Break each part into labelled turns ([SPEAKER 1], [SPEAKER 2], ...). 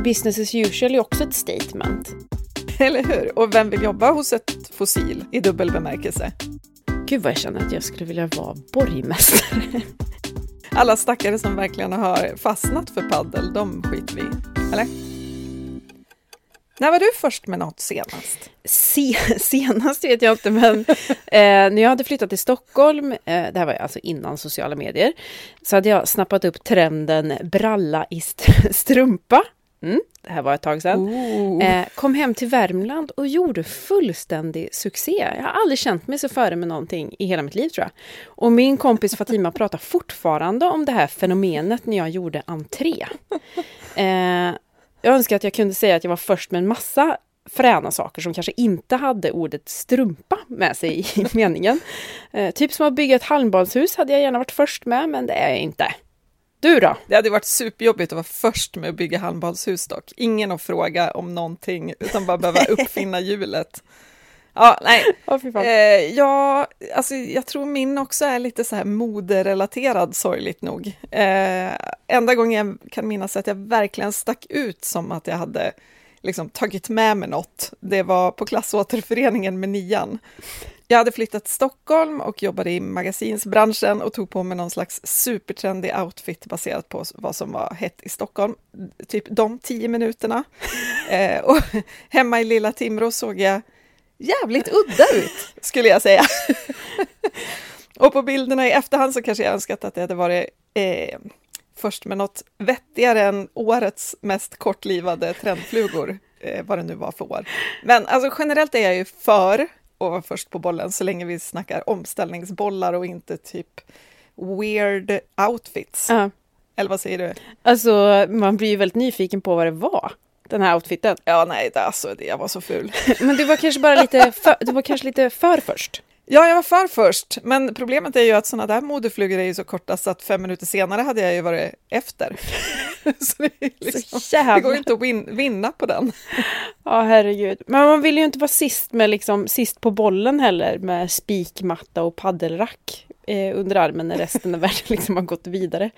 [SPEAKER 1] Business as usual är också ett statement.
[SPEAKER 2] Eller hur? Och vem vill jobba hos ett fossil i dubbel bemärkelse?
[SPEAKER 1] Gud vad jag känner att jag skulle vilja vara borgmästare.
[SPEAKER 2] Alla stackare som verkligen har fastnat för paddel, de skiter vi i. Eller? När var du först med något senast?
[SPEAKER 1] Se, senast vet jag inte, men eh, när jag hade flyttat till Stockholm, eh, det här var alltså innan sociala medier, så hade jag snappat upp trenden bralla i st strumpa. Mm, det här var ett tag sedan. Eh, kom hem till Värmland och gjorde fullständig succé. Jag har aldrig känt mig så före med någonting i hela mitt liv tror jag. Och min kompis Fatima pratar fortfarande om det här fenomenet när jag gjorde entré. Eh, jag önskar att jag kunde säga att jag var först med en massa fräna saker som kanske inte hade ordet strumpa med sig i meningen. Eh, typ som att bygga ett halmbadshus hade jag gärna varit först med, men det är jag inte. Du då?
[SPEAKER 2] Det hade varit superjobbigt att vara först med att bygga halmbadshus dock. Ingen att fråga om någonting, utan bara behöva uppfinna hjulet. Ja, nej.
[SPEAKER 1] Oh,
[SPEAKER 2] eh, ja, alltså, jag tror min också är lite så här moderelaterad, sorgligt nog. Eh, enda gången jag kan minnas att jag verkligen stack ut som att jag hade liksom, tagit med mig något, det var på klassåterföreningen med nian. Jag hade flyttat till Stockholm och jobbade i magasinsbranschen och tog på mig någon slags supertrendig outfit baserat på vad som var hett i Stockholm. Typ de tio minuterna. Eh, och hemma i lilla Timrå såg jag jävligt udda ut, skulle jag säga. och på bilderna i efterhand så kanske jag önskat att det hade varit eh, först med något vettigare än årets mest kortlivade trendflugor, eh, vad det nu var för år. Men alltså generellt är jag ju för att vara först på bollen så länge vi snackar omställningsbollar och inte typ weird outfits.
[SPEAKER 1] Ja.
[SPEAKER 2] Eller vad säger du?
[SPEAKER 1] Alltså, man blir ju väldigt nyfiken på vad det var, den här outfiten.
[SPEAKER 2] Ja, nej, det, alltså, det, jag var så ful.
[SPEAKER 1] Men du var kanske bara lite för, du var kanske lite för först.
[SPEAKER 2] Ja, jag var för först, men problemet är ju att sådana där modeflugor är ju så korta så att fem minuter senare hade jag ju varit efter. så det, liksom, det går inte att win, vinna på den.
[SPEAKER 1] Ja, herregud. Men man vill ju inte vara sist med liksom sist på bollen heller med spikmatta och paddelrack eh, under armen när resten av världen liksom har gått vidare.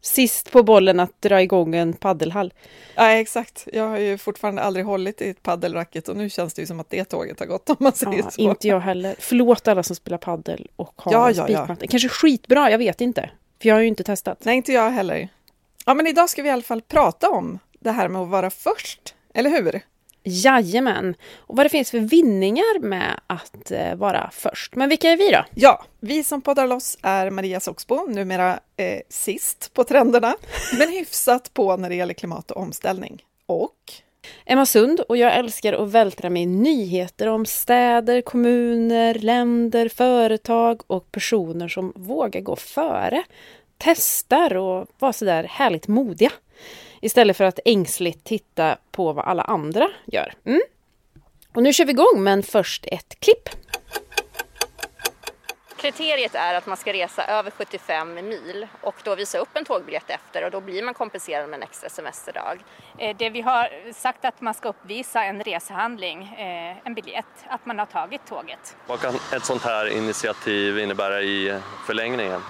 [SPEAKER 1] Sist på bollen att dra igång en paddelhall.
[SPEAKER 2] Ja, exakt. Jag har ju fortfarande aldrig hållit i ett paddelracket och nu känns det ju som att det tåget har gått om man säger
[SPEAKER 1] ja,
[SPEAKER 2] så.
[SPEAKER 1] Inte jag heller. Förlåt alla som spelar paddel och har
[SPEAKER 2] Ja, ja, ja.
[SPEAKER 1] spikmatta. Kanske skitbra, jag vet inte. För jag har ju inte testat.
[SPEAKER 2] Nej, inte jag heller. Ja, men idag ska vi i alla fall prata om det här med att vara först, eller hur?
[SPEAKER 1] Jajamän! Och vad det finns för vinningar med att eh, vara först. Men vilka är vi då?
[SPEAKER 2] Ja, vi som poddar loss är Maria Soxbo, numera eh, sist på trenderna, men hyfsat på när det gäller klimat och omställning. Och
[SPEAKER 1] Emma Sund och jag älskar att vältra mig i nyheter om städer, kommuner, länder, företag och personer som vågar gå före, testar och vara sådär härligt modiga. Istället för att ängsligt titta på vad alla andra gör. Mm. Och nu kör vi igång, men först ett klipp.
[SPEAKER 3] Kriteriet är att man ska resa över 75 mil och då visa upp en tågbiljett efter och då blir man kompenserad med en extra semesterdag.
[SPEAKER 4] Eh, Det vi har sagt att man ska uppvisa en resehandling, eh, en biljett, att man har tagit tåget.
[SPEAKER 5] Vad kan ett sånt här initiativ innebära i förlängningen?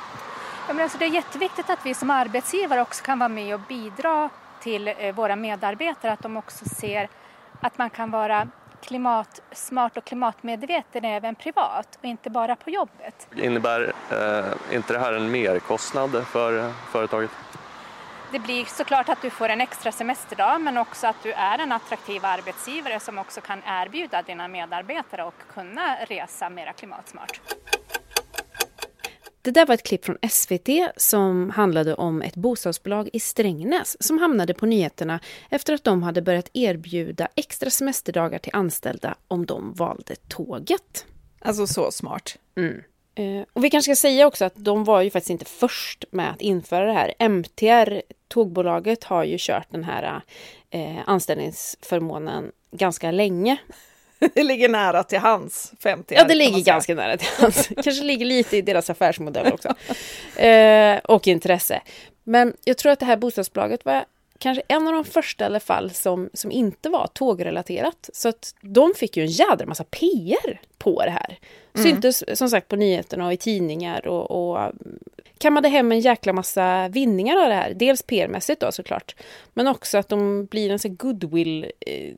[SPEAKER 4] Ja, men alltså det är jätteviktigt att vi som arbetsgivare också kan vara med och bidra till eh, våra medarbetare, att de också ser att man kan vara klimatsmart och klimatmedveten även privat och inte bara på jobbet.
[SPEAKER 5] Innebär eh, inte det här en merkostnad för företaget?
[SPEAKER 4] Det blir såklart att du får en extra semesterdag men också att du är en attraktiv arbetsgivare som också kan erbjuda dina medarbetare och kunna resa mera klimatsmart.
[SPEAKER 1] Det där var ett klipp från SVT som handlade om ett bostadsbolag i Strängnäs som hamnade på nyheterna efter att de hade börjat erbjuda extra semesterdagar till anställda om de valde tåget.
[SPEAKER 2] alltså så smart.
[SPEAKER 1] Eh, Och vi kanske ska säga också att de var ju faktiskt inte först med att införa det här. MTR, tågbolaget, har ju kört den här eh, anställningsförmånen ganska länge.
[SPEAKER 2] Det ligger nära till hans 50
[SPEAKER 1] Ja, det ligger ganska nära till hans. Kanske ligger lite i deras affärsmodell också. Eh, och intresse. Men jag tror att det här bostadsbolaget var kanske en av de första i alla fall som, som inte var tågrelaterat. Så att de fick ju en jädra massa PR på det här. Syntes som sagt på nyheterna och i tidningar och, och kammade hem en jäkla massa vinningar av det här. Dels PR-mässigt då såklart, men också att de blir en sån goodwill, eh,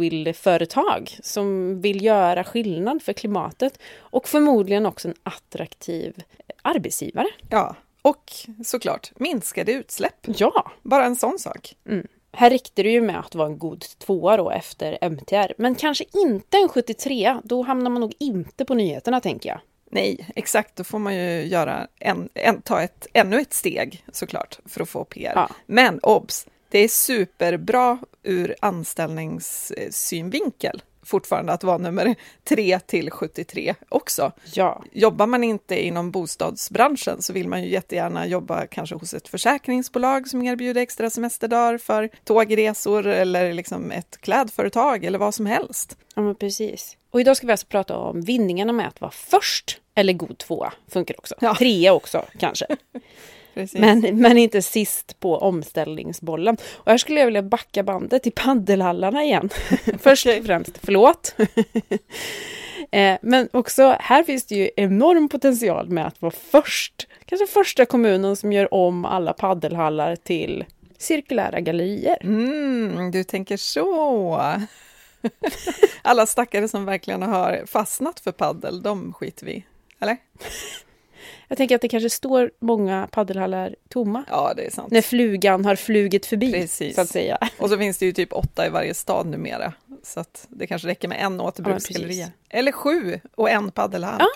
[SPEAKER 1] goodwill-företag som vill göra skillnad för klimatet och förmodligen också en attraktiv arbetsgivare.
[SPEAKER 2] Ja, och såklart minskade utsläpp.
[SPEAKER 1] Ja,
[SPEAKER 2] Bara en sån sak.
[SPEAKER 1] här räckte det ju med att vara en god tvåa då efter MTR, men kanske inte en 73. Då hamnar man nog inte på nyheterna tänker jag.
[SPEAKER 2] Nej, exakt. Då får man ju göra en, en, ta ett, ännu ett steg såklart för att få PR.
[SPEAKER 1] Ja.
[SPEAKER 2] Men obs, det är superbra ur anställningssynvinkel fortfarande att vara nummer 3 till 73 också.
[SPEAKER 1] Ja,
[SPEAKER 2] Jobbar man inte inom bostadsbranschen så vill man ju jättegärna jobba kanske hos ett försäkringsbolag som erbjuder extra semesterdagar för tågresor eller liksom ett klädföretag eller vad som helst.
[SPEAKER 1] ja men precis. Och idag ska vi alltså prata om vinningarna med att vara först eller god tvåa. Funkar också.
[SPEAKER 2] Ja.
[SPEAKER 1] Trea också kanske.
[SPEAKER 2] Precis.
[SPEAKER 1] Men, men inte sist på omställningsbollen. Och här skulle jag vilja backa bandet till paddelhallarna igen. Först och främst, förlåt. Eh, Men också, här finns det ju enorm potential med att vara först. Kanske första kommunen som gör om alla paddelhallar till cirkulära gallerier.
[SPEAKER 2] Mm, du tänker så. Alla stackare som verkligen har fastnat för paddel, de skiter vi. Eller?
[SPEAKER 1] Jag tänker att det kanske står många paddelhallar tomma.
[SPEAKER 2] Ja, det är sant.
[SPEAKER 1] När flugan har flugit förbi,
[SPEAKER 2] Precis.
[SPEAKER 1] så att säga.
[SPEAKER 2] Och så finns det ju typ åtta i varje stad numera. Så att det kanske räcker med en återbruksgalleria.
[SPEAKER 1] precis.
[SPEAKER 2] Eller sju och en paddelhall.
[SPEAKER 1] Ja.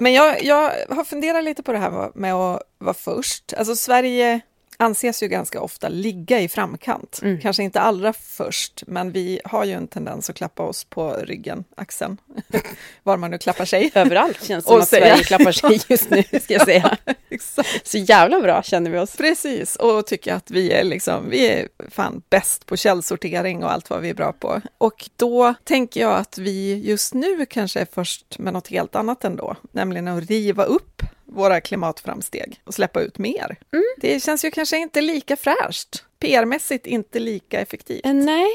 [SPEAKER 2] Men jag, jag har funderat lite på det här med att vara först. Alltså Sverige anses ju ganska ofta ligga i framkant.
[SPEAKER 1] Mm.
[SPEAKER 2] Kanske inte allra först, men vi har ju en tendens att klappa oss på ryggen, axeln, var man nu klappar sig.
[SPEAKER 1] Överallt känns det som att
[SPEAKER 2] säga.
[SPEAKER 1] Sverige klappar sig just nu, ska jag säga.
[SPEAKER 2] Exakt.
[SPEAKER 1] Så jävla bra känner vi oss.
[SPEAKER 2] Precis, och tycker att vi är liksom, vi är fan bäst på källsortering och allt vad vi är bra på. Och då tänker jag att vi just nu kanske är först med något helt annat ändå, nämligen att riva upp våra klimatframsteg och släppa ut mer. Det känns ju kanske inte lika fräscht, PR-mässigt inte lika effektivt.
[SPEAKER 1] Eh, Nej,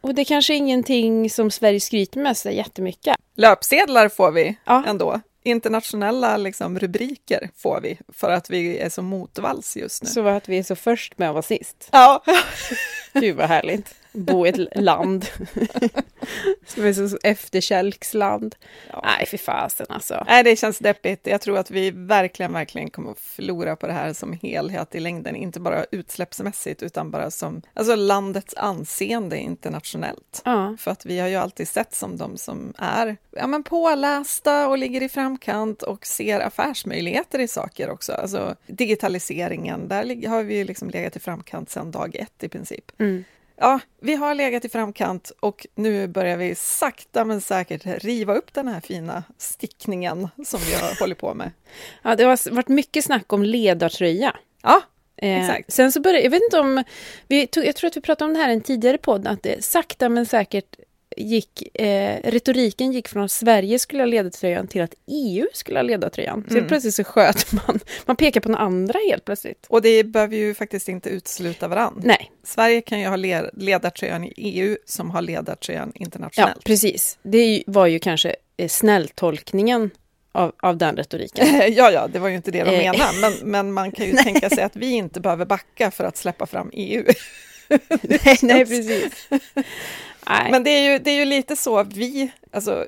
[SPEAKER 1] och det kanske är ingenting som Sverige skryter med så jättemycket.
[SPEAKER 2] Löpsedlar får vi
[SPEAKER 1] Ja.
[SPEAKER 2] ändå. Internationella liksom, rubriker får vi för att vi är så motvalls just nu.
[SPEAKER 1] Så att vi är så först med att vara sist.
[SPEAKER 2] Ja,
[SPEAKER 1] Gud vad härligt. Bo i ett land som är så efterkälksland.
[SPEAKER 2] Ja.
[SPEAKER 1] Nej, för fasen alltså.
[SPEAKER 2] Nej, det känns deppigt. Jag tror att vi verkligen, verkligen kommer att förlora på det här som helhet i längden. Inte bara utsläppsmässigt, utan bara som alltså landets anseende internationellt.
[SPEAKER 1] Ja,
[SPEAKER 2] För att vi har ju alltid sett som de som är ja, men pålästa och ligger i framkant och ser affärsmöjligheter i saker också. Alltså digitaliseringen, där har vi ju liksom legat i framkant sedan dag ett i princip.
[SPEAKER 1] mm.
[SPEAKER 2] Ja, vi har legat i framkant och nu börjar vi sakta men säkert riva upp den här fina stickningen som vi har hållit på med.
[SPEAKER 1] ja det har varit mycket snack om ledartröja.
[SPEAKER 2] Ja,
[SPEAKER 1] Eh,
[SPEAKER 2] Exakt.
[SPEAKER 1] Sen så började, jag vet inte om, vi tog, jag tror att vi pratade om det här i en tidigare podd, att det sakta men säkert gick, eh, retoriken gick från att Sverige skulle ha ledartröjan till att EU skulle ha ledartröjan. Så
[SPEAKER 2] Mm.
[SPEAKER 1] plötsligt så sköt man, man pekar på den andra helt plötsligt.
[SPEAKER 2] och det behöver ju faktiskt inte utesluta varann.
[SPEAKER 1] Nej,
[SPEAKER 2] Sverige kan ju ha le- ledartröjan i EU som har ledartröjan
[SPEAKER 1] ja
[SPEAKER 2] internationellt.
[SPEAKER 1] precis. Det var ju kanske eh, snälltolkningen av, av den retoriken.
[SPEAKER 2] Ja, ja, det var ju inte det de
[SPEAKER 1] Eh.
[SPEAKER 2] menade, men, men man kan ju tänka sig att vi inte behöver backa för att släppa fram EU.
[SPEAKER 1] nej, nej, precis. Nej.
[SPEAKER 2] Men det är, ju, det är ju lite så, vi, alltså,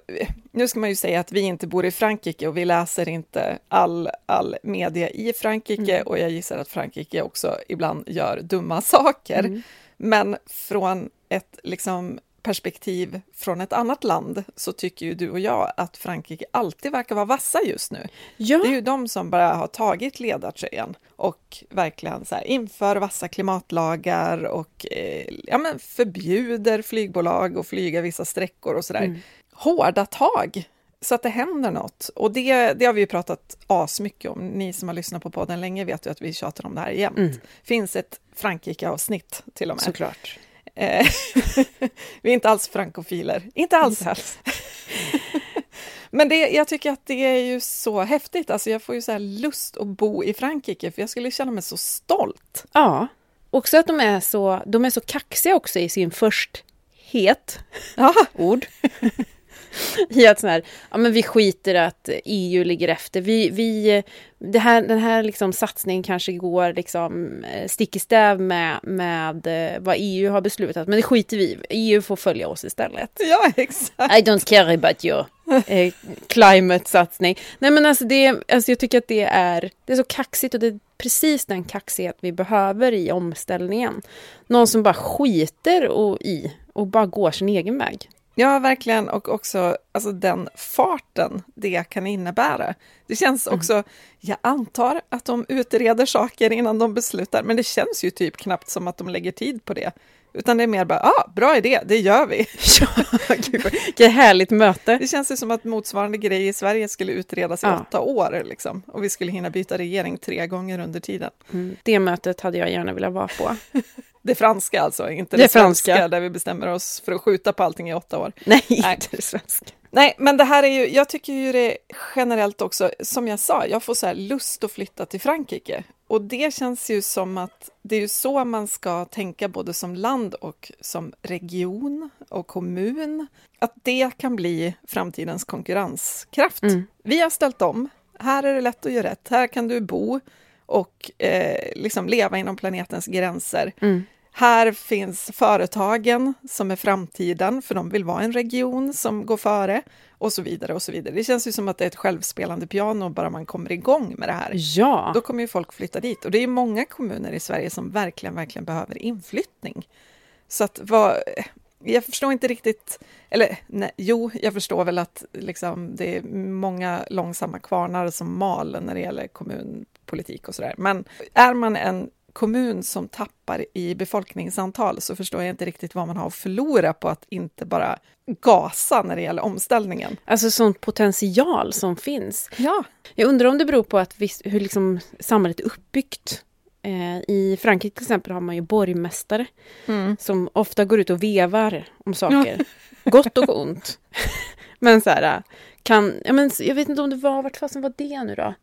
[SPEAKER 2] nu ska man ju säga att vi inte bor i Frankrike och vi läser inte all, all media i Frankrike
[SPEAKER 1] Mm.
[SPEAKER 2] och jag gissar att Frankrike också ibland gör dumma saker.
[SPEAKER 1] Mm.
[SPEAKER 2] Men från ett liksom, perspektiv från ett annat land så tycker ju du och jag att Frankrike alltid verkar vara vassa just nu.
[SPEAKER 1] ja,
[SPEAKER 2] Det är ju de som bara har tagit ledartröjan och verkligen så här, inför vassa klimatlagar och eh, ja, men förbjuder flygbolag att flyga vissa sträckor och sådär.
[SPEAKER 1] Mm.
[SPEAKER 2] Hårda tag så att det händer något. Och det, det har vi ju pratat asmycket om. Ni som har lyssnat på podden länge vet ju att vi tjatar om det här jämt.
[SPEAKER 1] Mm.
[SPEAKER 2] finns ett Frankrike-avsnitt till och med.
[SPEAKER 1] såklart.
[SPEAKER 2] Eh, vi är inte alls frankofiler. Inte alls.
[SPEAKER 1] Inte alls.
[SPEAKER 2] Men det, jag tycker att det är ju så häftigt. Alltså jag får ju så lust att bo i Frankrike, för jag skulle känna mig så stolt.
[SPEAKER 1] Ja, också att de är så, de är så kaxiga också i sin försthet,
[SPEAKER 2] Ja,
[SPEAKER 1] ord. i att så här, ja men vi skiter att EU ligger efter. Vi, vi, det här, den här liksom satsningen kanske går liksom eh, stick i stäv med, med eh, vad EU har beslutat, men det skiter vi. EU får följa oss istället.
[SPEAKER 2] Ja, exakt.
[SPEAKER 1] I don't care about your eh, climate-satsning. Nej men alltså, det, alltså jag tycker att det är, det är så kaxigt och det är precis den kaxighet vi behöver i omställningen. Någon som bara skiter och, i och bara går sin egen väg.
[SPEAKER 2] Ja, verkligen. Och också alltså, den farten det kan innebära. Det känns också, mm. jag antar att de utreder saker innan de beslutar, men det känns ju typ knappt som att de lägger tid på det. Utan det är mer bara, ah, bra idé, det gör vi.
[SPEAKER 1] ja, vilket härligt möte.
[SPEAKER 2] Det känns ju som att motsvarande grej i Sverige skulle utredas i ja. åtta år, liksom, och vi skulle hinna byta regering tre gånger under tiden.
[SPEAKER 1] Mm. Det mötet hade jag gärna velat vara på.
[SPEAKER 2] Det franska alltså, inte det, det franska där vi bestämmer oss för att skjuta på allting i åtta år.
[SPEAKER 1] Nej, Nej. inte det svenska.
[SPEAKER 2] Nej, men det här är ju, jag tycker ju det generellt också, som jag sa, jag får så lust att flytta till Frankrike. Och det känns ju som att det är ju så man ska tänka både som land och som region och kommun. Att det kan bli framtidens konkurrenskraft. Mm. Vi har ställt om. Här är det lätt att göra rätt. Här kan du bo och eh, liksom leva inom planetens gränser. Mm. Här finns företagen som är framtiden, för de vill vara en region som går före och så vidare och så vidare. Det känns ju som att det är ett självspelande piano bara man kommer igång med det här.
[SPEAKER 1] Ja.
[SPEAKER 2] Då kommer ju folk flytta dit och det är många kommuner i Sverige som verkligen, verkligen behöver inflyttning. Så att vad, jag förstår inte riktigt, eller nej, jo, jag förstår väl att liksom, det är många långsamma kvarnar som mal när det gäller kommunpolitik och sådär. Men är man en kommun som tappar i befolkningsantal så förstår jag inte riktigt vad man har att förlora på att inte bara gasa när det gäller omställningen.
[SPEAKER 1] Alltså sån potential som finns.
[SPEAKER 2] Ja.
[SPEAKER 1] Jag undrar om det beror på att vi, hur liksom samhället är uppbyggt. Eh, I Frankrike till exempel har man ju borgmästare mm. som ofta går ut och vevar om saker. Gott och ont. men så här, kan, ja, men, jag vet inte om det var, vart fasen var det nu då?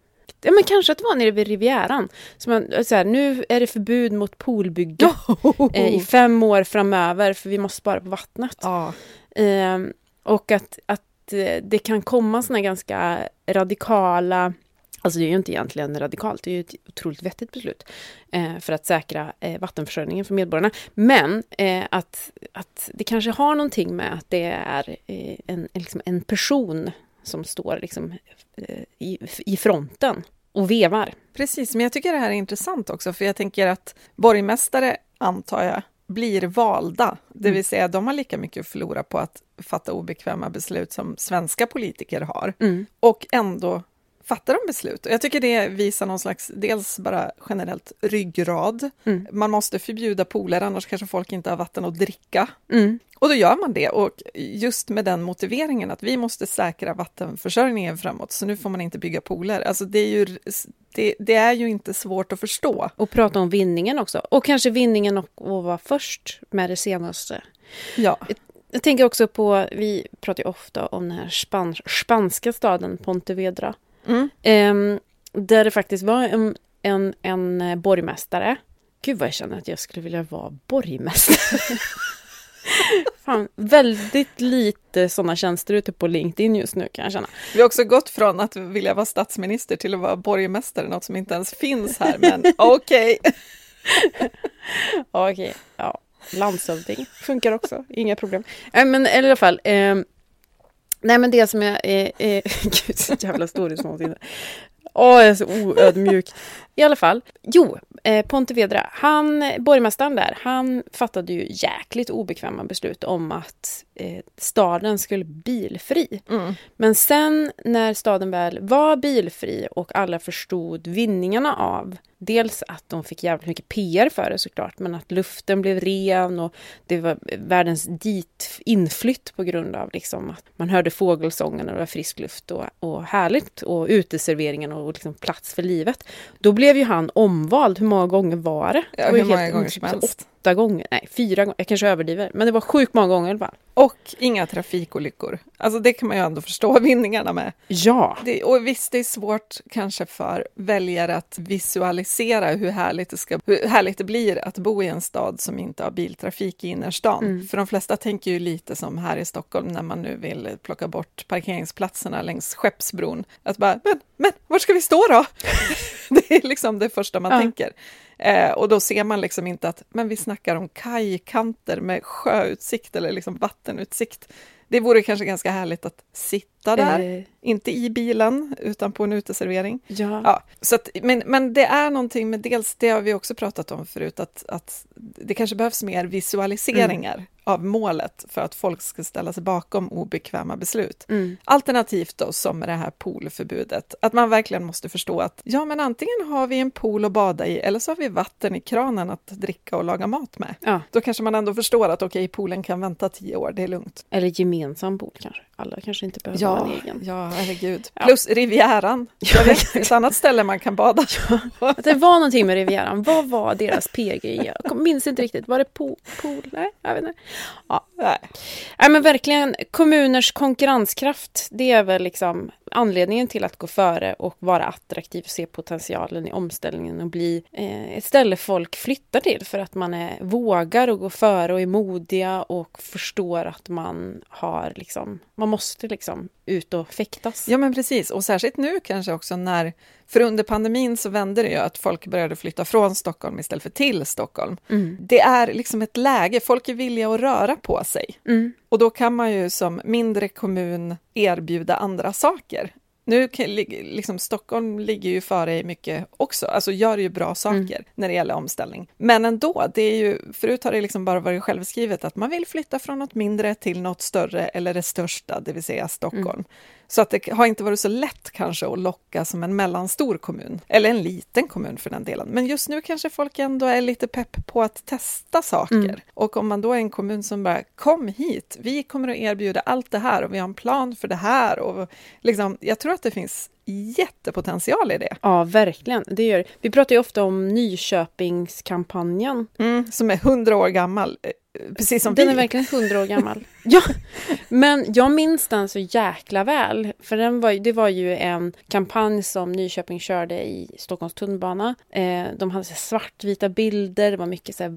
[SPEAKER 1] Ja, men kanske att det var nere vid Rivieran. Så man, så här, nu är det förbud mot poolbygge oh. eh, i fem år framöver för vi måste spara på vattnet.
[SPEAKER 2] Oh.
[SPEAKER 1] Eh, och att, att eh, det kan komma såna ganska radikala Alltså det är ju inte egentligen radikalt, det är ju ett otroligt vettigt beslut eh, för att säkra eh, vattenförsörjningen för medborgarna. Men eh, att, att det kanske har någonting med att det är eh, en, liksom en person som står liksom, eh, i, i fronten och vevar.
[SPEAKER 2] Precis, men jag tycker det här är intressant också, för jag tänker att borgmästare, antar jag, blir valda, det vill mm. säga de har lika mycket att förlora på att fatta obekväma beslut som svenska politiker har, mm. och ändå fattar de beslut. Och jag tycker det visar någon slags, dels bara generellt ryggrad. Mm. Man måste förbjuda pooler, annars kanske folk inte har vatten att dricka. Mm. Och då gör man det, och just med den motiveringen att vi måste säkra vattenförsörjningen framåt, så nu får man inte bygga pooler. Alltså det är ju, det, det är ju inte svårt att förstå.
[SPEAKER 1] Och prata om vinningen också, och kanske vinningen att vara först med det senaste.
[SPEAKER 2] Ja.
[SPEAKER 1] Jag tänker också på, vi pratar ju ofta om den här span, spanska staden Pontevedra. Mm. Um, där det faktiskt var en, en, en borgmästare. Gud vad jag känner att jag skulle vilja vara borgmästare. Fan, väldigt lite sådana tjänster ute på LinkedIn just nu kan jag känna.
[SPEAKER 2] Vi har också gått från att vilja vara statsminister till att vara borgmästare, något som inte ens finns här, men okej.
[SPEAKER 1] okej, okay, ja. Landshövding funkar också, inga problem. Äh, men i alla fall, eh, nej men det som jag, eh, eh, gud så jävla storhetsvansinne. Åh, jag är så oödmjuk. I alla fall, jo, eh, Pontevedra, han, borgmästaren där, han fattade ju jäkligt obekväma beslut om att eh, staden skulle bilfri. Mm. Men sen när staden väl var bilfri och alla förstod vinningarna av dels att de fick jävligt mycket PR för det såklart, men att luften blev ren och det var världens dit inflytt på grund av liksom att man hörde fågelsången och det var frisk luft och, och härligt och uteserveringen och liksom plats för livet. Då blev ju han omvald. Hur många gånger var det?
[SPEAKER 2] Ja,
[SPEAKER 1] det
[SPEAKER 2] hur många gånger som helst.
[SPEAKER 1] Åtta gånger, nej fyra gånger, jag kanske överdriver, men det var sjukt många gånger i alla fall.
[SPEAKER 2] Och inga trafikolyckor. Alltså det kan man ju ändå förstå vinningarna med.
[SPEAKER 1] Ja.
[SPEAKER 2] Det, och visst, det är svårt kanske för väljare att visualisera hur härligt, det ska, hur härligt det blir att bo i en stad som inte har biltrafik i innerstan.
[SPEAKER 1] Mm.
[SPEAKER 2] För de flesta tänker ju lite som här i Stockholm när man nu vill plocka bort parkeringsplatserna längs Skeppsbron. Att bara, men, men var ska vi stå då? det är liksom det första man
[SPEAKER 1] Ja.
[SPEAKER 2] tänker. Eh, och då ser man liksom inte att, men vi snackar om kajkanter med sjöutsikt eller liksom vattenutsikt. Det vore kanske ganska härligt att sitta där,
[SPEAKER 1] Eh,
[SPEAKER 2] inte i bilen, utan på en uteservering.
[SPEAKER 1] ja.
[SPEAKER 2] Ja, så att, men, men det är någonting med dels, det har vi också pratat om förut, att, att det kanske behövs mer visualiseringar av målet för att folk ska ställa sig bakom obekväma beslut.
[SPEAKER 1] Mm.
[SPEAKER 2] Alternativt då som med det här poolförbudet, att man verkligen måste förstå att ja, men antingen har vi en pool att bada i eller så har vi vatten i kranen att dricka och laga mat med.
[SPEAKER 1] ja.
[SPEAKER 2] Då kanske man ändå förstår att okej, poolen kan vänta tio år, det är lugnt.
[SPEAKER 1] Eller gemensam pool kanske. Alla kanske inte behöver ha en egen.
[SPEAKER 2] ja, herregud.
[SPEAKER 1] Ja.
[SPEAKER 2] Plus Rivieran. Jag vet, ett annat ställe man kan bada.
[SPEAKER 1] Att det var någonting med Rivieran. Vad var deras PG? Jag minns inte riktigt. Var det pool? pool? Nej, jag vet inte.
[SPEAKER 2] Nej.
[SPEAKER 1] Nej men verkligen, kommuners konkurrenskraft, det är väl liksom anledningen till att gå före och vara attraktiv, se potentialen i omställningen och bli eh, ett ställe folk flyttar till för att man är, vågar och gå före och är modiga och förstår att man har liksom, man måste liksom ut och fäktas.
[SPEAKER 2] Ja, men precis. Och särskilt nu kanske också när, för under pandemin så vände det ju att folk började flytta från Stockholm istället för till Stockholm.
[SPEAKER 1] Mm.
[SPEAKER 2] Det är liksom ett läge, folk är villiga att röra på sig.
[SPEAKER 1] Mm.
[SPEAKER 2] Och då kan man ju som mindre kommun erbjuda andra saker. Nu liksom Stockholm ligger ju före i mycket också, alltså gör ju bra saker när det gäller omställning. Men ändå, det är ju, förut har det liksom bara varit självskrivet att man vill flytta från något mindre till något större eller det största, det vill säga Stockholm. Så att det har inte varit så lätt kanske att locka som en mellanstor kommun, eller en liten kommun för den delen. Men just nu kanske folk ändå är lite pepp på att testa saker.
[SPEAKER 1] Mm.
[SPEAKER 2] Och om man då är en kommun som bara, kom hit, vi kommer att erbjuda allt det här och vi har en plan för det här. Och liksom, jag tror att det finns jättepotential i det.
[SPEAKER 1] Ja, verkligen. Det gör. Vi pratar ju ofta om Nyköpingskampanjen.
[SPEAKER 2] Mm, som är hundra år gammal, precis som
[SPEAKER 1] Den
[SPEAKER 2] vi.
[SPEAKER 1] är verkligen hundra år gammal. ja, men jag minns den så jäkla väl. För den var, det var ju en kampanj som Nyköping körde i Stockholms tunnelbana. Eh, de hade så svartvita bilder, det var mycket så här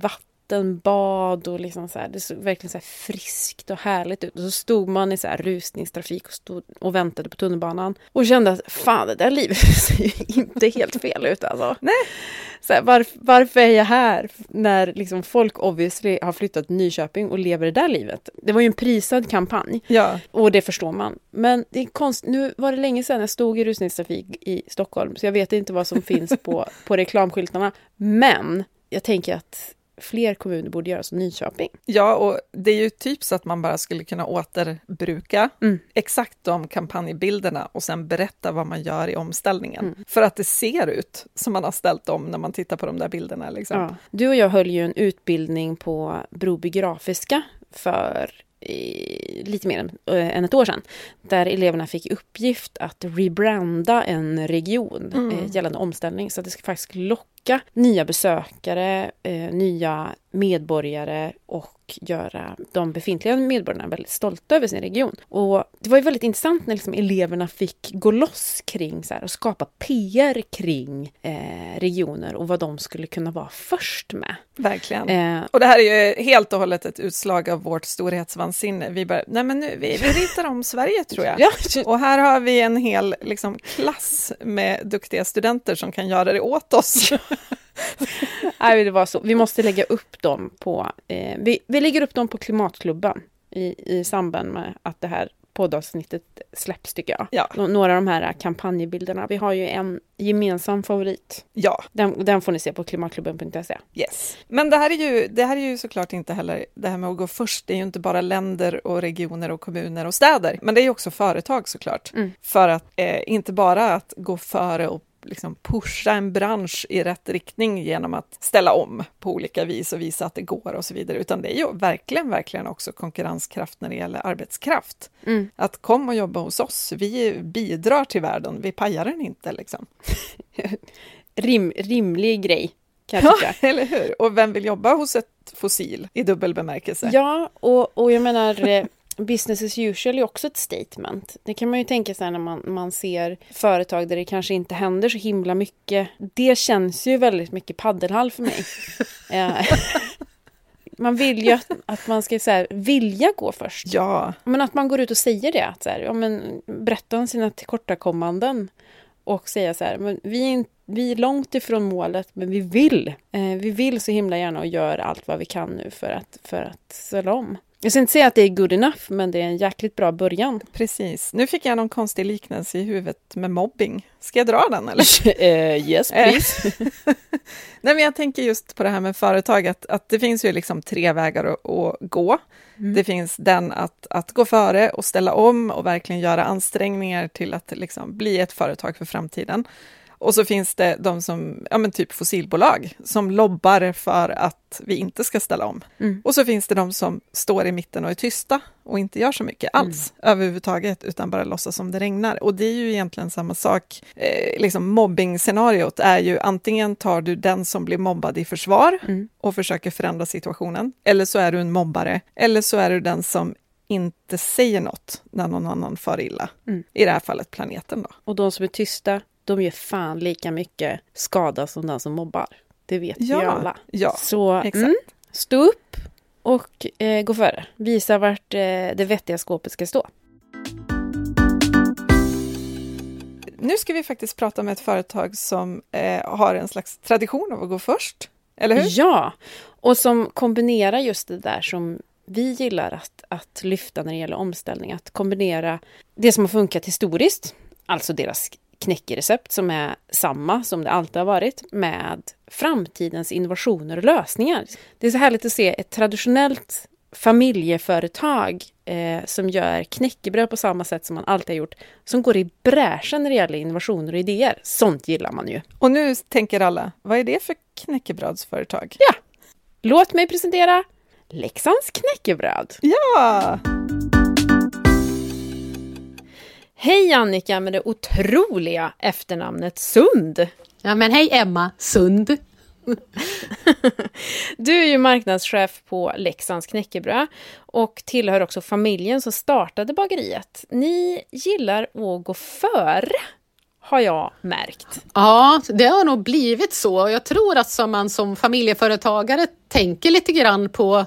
[SPEAKER 1] vattenbad och liksom så här, det såg verkligen så friskt och härligt ut. Och så stod man i så här rusningstrafik och, stod och väntade på tunnelbanan och kände att fan, det där livet ser ju inte helt fel ut alltså.
[SPEAKER 2] Nej.
[SPEAKER 1] Så här, varf, varför är jag här när liksom folk obviously har flyttat till Nyköping och lever det där livet? Det var ju en prisad kampanj
[SPEAKER 2] Ja,
[SPEAKER 1] och det förstår man. Men det är konst, nu var det länge sedan jag stod i rusningstrafik i Stockholm så jag vet inte vad som finns på, på reklamskyltarna. Men jag tänker att fler kommuner borde göra som Nyköping.
[SPEAKER 2] ja, och det är ju typ så att man bara skulle kunna återbruka
[SPEAKER 1] Mm.
[SPEAKER 2] exakt de kampanjbilderna och sen berätta vad man gör i omställningen.
[SPEAKER 1] Mm.
[SPEAKER 2] För att det ser ut som man har ställt om när man tittar på de där bilderna. Liksom.
[SPEAKER 1] Ja. Du och jag höll ju en utbildning på Broby Grafiska för lite mer än, eh, än ett år sedan. Där eleverna fick i uppgift att rebranda en region
[SPEAKER 2] Mm.
[SPEAKER 1] eh, gällande omställning. Så att det ska faktiskt locka nya besökare, eh, nya medborgare och göra de befintliga medborgarna väldigt stolta över sin region. Och det var ju väldigt intressant när liksom eleverna fick gå loss kring så här, och skapa PR kring eh, regioner och vad de skulle kunna vara först med.
[SPEAKER 2] Verkligen.
[SPEAKER 1] Eh,
[SPEAKER 2] Och det här är ju helt och hållet ett utslag av vårt storhetsvansinne. Vi bara, nej men nu, vi, vi ritar om Sverige tror jag.
[SPEAKER 1] ja,
[SPEAKER 2] Och här har vi en hel liksom, klass med duktiga studenter som kan göra det åt oss.
[SPEAKER 1] nej, det var så. Vi måste lägga upp dem på... Eh, vi, vi lägger upp dem på Klimatklubben i, i samband med att det här poddavsnittet släpps, tycker jag.
[SPEAKER 2] Ja.
[SPEAKER 1] Nå- Några av de här kampanjbilderna. Vi har ju en gemensam favorit.
[SPEAKER 2] Ja,
[SPEAKER 1] Den, den får ni se på klimatklubben.se.
[SPEAKER 2] yes. Men det här, är ju, det här är ju såklart inte heller, det här med att gå först, det är ju inte bara länder och regioner och kommuner och städer, men det är ju också företag såklart.
[SPEAKER 1] Mm.
[SPEAKER 2] För att eh, inte bara att gå före och liksom pusha en bransch i rätt riktning genom att ställa om på olika vis och visa att det går och så vidare, utan det är ju verkligen, verkligen också konkurrenskraft när det gäller arbetskraft.
[SPEAKER 1] Mm.
[SPEAKER 2] Att kom och jobba hos oss, vi bidrar till världen, vi pajar den inte liksom.
[SPEAKER 1] Rim, rimlig grej, kan jag
[SPEAKER 2] Ja,
[SPEAKER 1] tycka.
[SPEAKER 2] eller hur? Och vem vill jobba hos ett fossil i dubbel bemärkelse?
[SPEAKER 1] Ja, och, och jag menar, eh, business as usual är också ett statement. Det kan man ju tänka sig när man, man ser företag där det kanske inte händer så himla mycket. Det känns ju väldigt mycket paddelhall för mig. Eh, man vill ju att, att man ska så här, vilja gå först.
[SPEAKER 2] Ja,
[SPEAKER 1] Men att man går ut och säger det. Att så här, ja, men, berätta om sina tillkortakommanden. Och säga så här, men vi, är vi är långt ifrån målet, men vi vill. Eh, vi vill så himla gärna och gör allt vad vi kan nu för att, för att ställa om. Jag ska inte säga att det är good enough, men det är en jäkligt bra början.
[SPEAKER 2] precis. Nu fick jag någon konstig liknelse i huvudet med mobbing. Ska jag dra den eller?
[SPEAKER 1] Eh, yes, please.
[SPEAKER 2] Nej, men jag tänker just på det här med företag, att, att det finns ju liksom tre vägar att, att gå. Det finns den att, att gå före och ställa om och verkligen göra ansträngningar till att liksom bli ett företag för framtiden. Och så finns det de som, ja men typ fossilbolag, som lobbar för att vi inte ska ställa om.
[SPEAKER 1] Mm.
[SPEAKER 2] Och så finns det de som står i mitten och är tysta och inte gör så mycket alls överhuvudtaget, utan bara låtsas som det regnar. Och det är ju egentligen samma sak. Eh, liksom mobbing-scenariot är ju antingen tar du den som blir mobbad i försvar
[SPEAKER 1] Mm.
[SPEAKER 2] och försöker förändra situationen, eller så är du en mobbare, eller så är du den som inte säger något när någon annan far illa.
[SPEAKER 1] Mm.
[SPEAKER 2] I det här fallet planeten då.
[SPEAKER 1] Och de som är tysta, de gör fan lika mycket skada som den som mobbar. Det vet vi
[SPEAKER 2] Ja,
[SPEAKER 1] ju alla.
[SPEAKER 2] ja,
[SPEAKER 1] Så
[SPEAKER 2] exakt.
[SPEAKER 1] mm, stå upp och eh, gå före. Visa vart eh, det vettiga skåpet ska stå.
[SPEAKER 2] Nu ska vi faktiskt prata med ett företag som eh, har en slags tradition av att gå först. Eller hur?
[SPEAKER 1] Ja, och som kombinerar just det där som vi gillar att, att lyfta när det gäller omställning. Att kombinera det som har funkat historiskt, alltså deras knäckerecept som är samma som det alltid har varit, med framtidens innovationer och lösningar. Det är så härligt att se ett traditionellt familjeföretag eh, som gör knäckebröd på samma sätt som man alltid har gjort, som går i bräschen när det gäller innovationer och idéer. Sånt gillar man ju.
[SPEAKER 2] Och nu tänker alla, vad är det för knäckebrödsföretag?
[SPEAKER 1] Ja. Låt mig presentera Leksands knäckebröd.
[SPEAKER 2] Ja!
[SPEAKER 1] Hej Annika med det otroliga efternamnet Sund.
[SPEAKER 6] Ja, men hej Emma Sund.
[SPEAKER 1] Du är ju marknadschef på Leksands knäckebröd och tillhör också familjen som startade bageriet. Ni gillar att gå före, har jag märkt.
[SPEAKER 6] Ja, det har nog blivit så. Jag tror att som man som familjeföretagare tänker lite grann på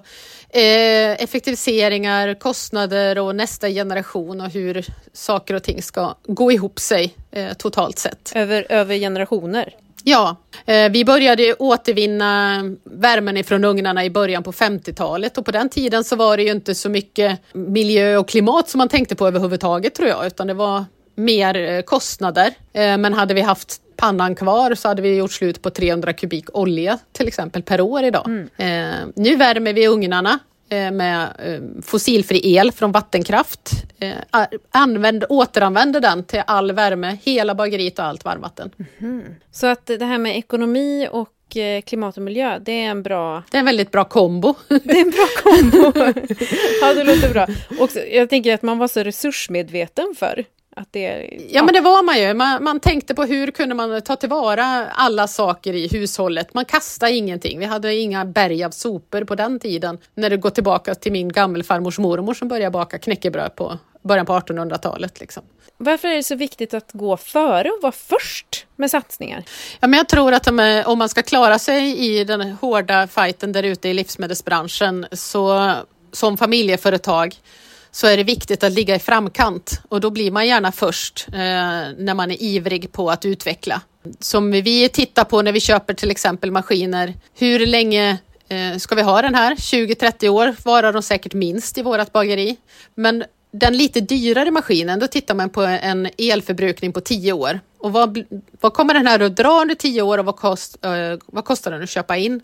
[SPEAKER 6] effektiviseringar, kostnader och nästa generation och hur saker och ting ska gå ihop sig eh, totalt sett.
[SPEAKER 1] Över, över generationer.
[SPEAKER 6] Ja, eh, vi började återvinna värmen ifrån ugnarna i början på 50-talet och på den tiden så var det ju inte så mycket miljö och klimat som man tänkte på överhuvudtaget tror jag, utan det var mer eh, kostnader. Eh, Men hade vi haft pannan kvar så hade vi gjort slut på 300 kubik olja till exempel per år idag. Eh, Nu värmer vi ugnarna eh, med eh, fossilfri el från vattenkraft. Eh, Använd, återanvänder den till all värme, hela bageriet och allt varmvatten.
[SPEAKER 1] Så att det här med ekonomi och eh, klimat och miljö, det är en bra
[SPEAKER 6] Det är en väldigt bra kombo.
[SPEAKER 1] Det är en bra kombo. ja, det låter bra. Och jag tänker att man var så resursmedveten för att det...
[SPEAKER 6] Ja, men det var man ju. Man, man tänkte på hur kunde man ta tillvara alla saker i hushållet. Man kastade ingenting. Vi hade inga berg av sopor på den tiden. När det går tillbaka till min gammelfarmors mormor som började baka knäckebröd på början på 1800-talet. Liksom.
[SPEAKER 1] Varför är det så viktigt att gå före och vara först med satsningar?
[SPEAKER 6] Ja, men jag tror att om man ska klara sig i den hårda fighten där ute i livsmedelsbranschen så som familjeföretag så är det viktigt att ligga i framkant och då blir man gärna först eh, när man är ivrig på att utveckla. Som vi tittar på när vi köper till exempel maskiner. Hur länge eh, ska vi ha den här? 20-30 år varar de säkert minst i vårt bageri. Men den lite dyrare maskinen, då tittar man på en elförbrukning på 10 år. Och vad, vad kommer den här att dra under 10 år och vad, kost, eh, vad kostar den att köpa in?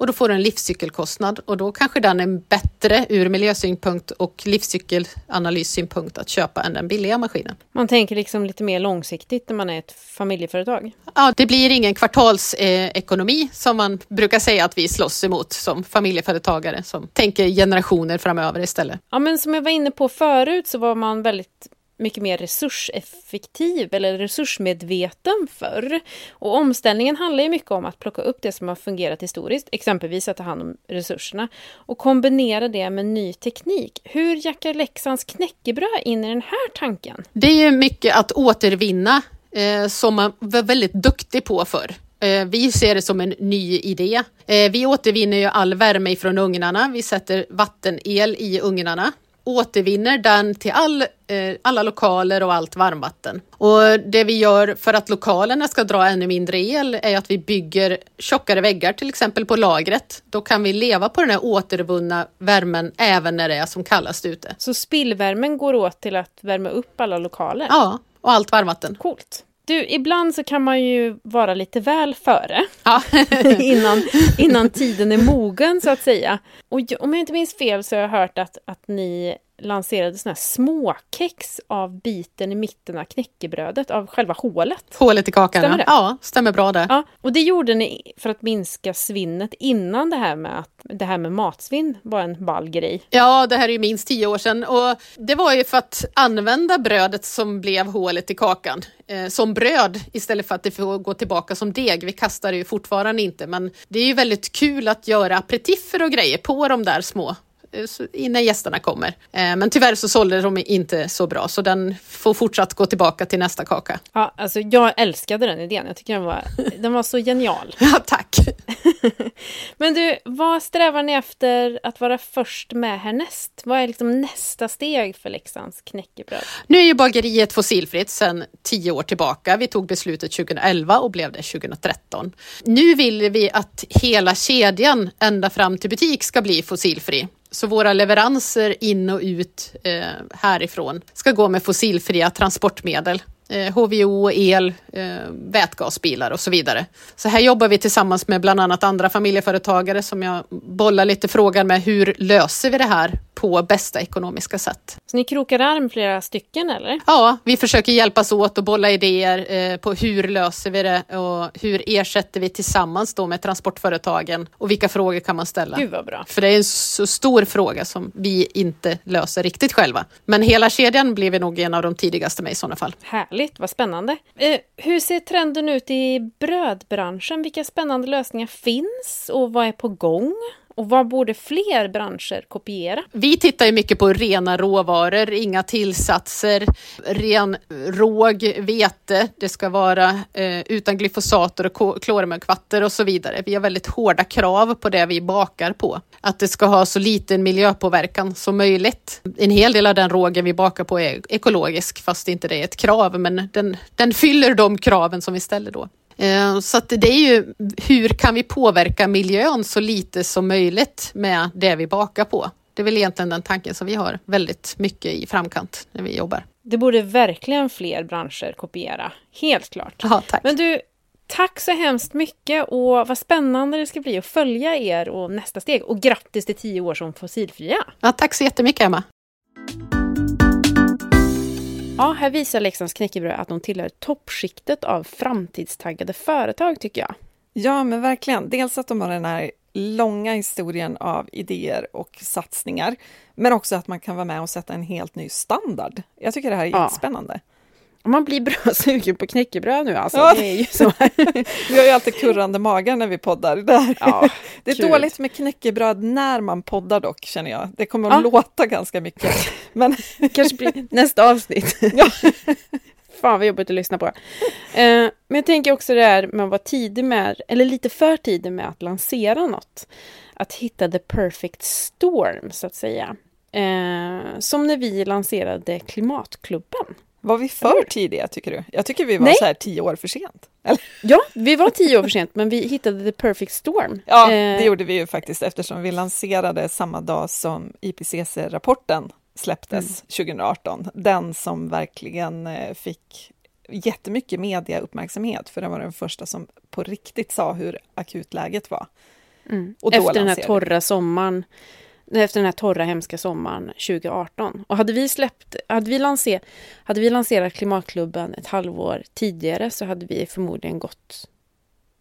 [SPEAKER 6] Och då får du en livscykelkostnad och då kanske den är bättre ur miljösynpunkt och livscykelalyssynpunkt att köpa än den billiga maskinen.
[SPEAKER 1] Man tänker liksom lite mer långsiktigt när man är ett familjeföretag.
[SPEAKER 6] Ja, det blir ingen kvartalsekonomi som man brukar säga att vi slåss emot som familjeföretagare som tänker generationer framöver istället.
[SPEAKER 1] Ja, men som jag var inne på förut så var man väldigt mycket mer resurseffektiv eller resursmedveten förr. Och omställningen handlar ju mycket om att plocka upp det som har fungerat historiskt, exempelvis att ta hand om resurserna, och kombinera det med ny teknik. Hur jackar Leksands knäckebröd in i den här tanken?
[SPEAKER 6] Det är ju mycket att återvinna eh, som man var väldigt duktig på förr. Eh, vi ser det som en ny idé. Eh, vi återvinner ju all värme ifrån ugnarna. Vi sätter vattenel i ugnarna återvinner den till all, eh, alla lokaler och allt varmvatten. Och det vi gör för att lokalerna ska dra ännu mindre el är att vi bygger tjockare väggar till exempel på lagret. Då kan vi leva på den här återvunna värmen även när det är som kallast ute.
[SPEAKER 1] Så spillvärmen går åt till att värma upp alla lokaler?
[SPEAKER 6] Ja, och allt varmvatten.
[SPEAKER 1] Coolt. Du, ibland så kan man ju vara lite väl före.
[SPEAKER 6] Ja.
[SPEAKER 1] innan, innan tiden är mogen så att säga. Och om jag inte minns fel så har jag hört att, att ni lanserade såna här småkex av biten i mitten av knäckebrödet, av själva hålet.
[SPEAKER 6] Hålet i kakan,
[SPEAKER 1] stämmer
[SPEAKER 6] ja. ja. Stämmer bra det.
[SPEAKER 1] Ja, och det gjorde ni för att minska svinnet innan det här med att det här med matsvinn var en ball grej.
[SPEAKER 6] Ja, det här är ju minst tio år sedan och det var ju för att använda brödet som blev hålet i kakan eh, som bröd istället för att det får gå tillbaka som deg. Vi kastar det ju fortfarande inte, men det är ju väldigt kul att göra aperitiffer och grejer på de där små innan gästerna kommer. Eh, men tyvärr så sålde de inte så bra så den får fortsatt gå tillbaka till nästa kaka.
[SPEAKER 1] Ja, alltså jag älskade den idén. Jag tycker den var, den var så genial.
[SPEAKER 6] Ja, tack!
[SPEAKER 1] Men du, vad strävar ni efter att vara först med härnäst? Vad är liksom nästa steg för Leksands knäckebröd?
[SPEAKER 6] Nu är ju bageriet fossilfritt sedan tio år tillbaka. Vi tog beslutet 2011 och blev det 2013. Nu vill vi att hela kedjan ända fram till butik ska bli fossilfri. Så våra leveranser in och ut eh, härifrån ska gå med fossilfria transportmedel. Eh, HVO, el, eh, vätgasbilar och så vidare. Så här jobbar vi tillsammans med bland annat andra familjeföretagare som jag bollar lite frågan med hur löser vi det här på bästa ekonomiska sätt.
[SPEAKER 1] Så ni krokar arm flera stycken eller?
[SPEAKER 6] Ja, vi försöker hjälpas åt och bolla idéer eh, på hur löser vi det och hur ersätter vi tillsammans då med transportföretagen och vilka frågor kan man ställa?
[SPEAKER 1] Gud vad bra.
[SPEAKER 6] För det är en så stor fråga som vi inte löser riktigt själva. Men hela kedjan blir vi nog en av de tidigaste med i sådana fall.
[SPEAKER 1] Härligt, vad spännande. Eh, hur ser trenden ut i brödbranschen? Vilka spännande lösningar finns och vad är på gång? Och vad borde fler branscher kopiera?
[SPEAKER 6] Vi tittar ju mycket på rena råvaror, inga tillsatser, ren råg vete. Det ska vara eh, utan glyfosater och klormögvatter och så vidare. Vi har väldigt hårda krav på det vi bakar på. Att det ska ha så liten miljöpåverkan som möjligt. En hel del av den rågen vi bakar på är ekologisk, fast inte det är ett krav, men den, den fyller de kraven som vi ställer då. Eh, så att det är ju hur kan vi påverka miljön så lite som möjligt med det vi bakar på. Det är väl egentligen den tanken som vi har väldigt mycket i framkant när vi jobbar.
[SPEAKER 1] Det borde verkligen fler branscher kopiera, helt klart.
[SPEAKER 6] Ja, tack.
[SPEAKER 1] Men du, tack så hemskt mycket och vad spännande det ska bli att följa er och nästa steg. Och grattis till tio år som fossilfria!
[SPEAKER 6] Ja, tack så jättemycket Emma!
[SPEAKER 1] Ja, här visar Leksands knäckebröd att de tillhör toppskiktet av framtidstaggade företag, tycker jag.
[SPEAKER 2] Ja, men verkligen. Dels att de har den här långa historien av idéer och satsningar, men också att man kan vara med och sätta en helt ny standard. Jag tycker det här är ja. jättespännande.
[SPEAKER 1] Man blir bra sugen på knäckebröd nu alltså. Ja. Det är ju så.
[SPEAKER 2] vi har ju alltid kurrande magar när vi poddar. Det, ja, det är kul. dåligt med knäckebröd när man poddar dock, känner jag. Det kommer att ja. låta ganska mycket. Men...
[SPEAKER 1] kanske blir nästa avsnitt. Ja. Fan vad jobbigt att lyssna på. Eh, men jag tänker också det här med att vara tidig med, eller lite för tidig med att lansera något. Att hitta the perfect storm, så att säga. Eh, som när vi lanserade Klimatklubben.
[SPEAKER 2] Var vi för tidiga tycker du? Jag tycker vi var Nej. så här tio år för sent. Eller?
[SPEAKER 1] Ja, vi var tio år för sent, men vi hittade the perfect storm.
[SPEAKER 2] Ja, det eh. gjorde vi ju faktiskt eftersom vi lanserade samma dag som IPCC-rapporten släpptes mm. 2018. Den som verkligen eh, fick jättemycket mediauppmärksamhet, för den var den första som på riktigt sa hur akut läget var.
[SPEAKER 1] Mm. Efter den här torra sommaren efter den här torra hemska sommaren 2018. Och hade vi släppt, hade vi, lanser, hade vi lanserat Klimatklubben ett halvår tidigare så hade vi förmodligen gått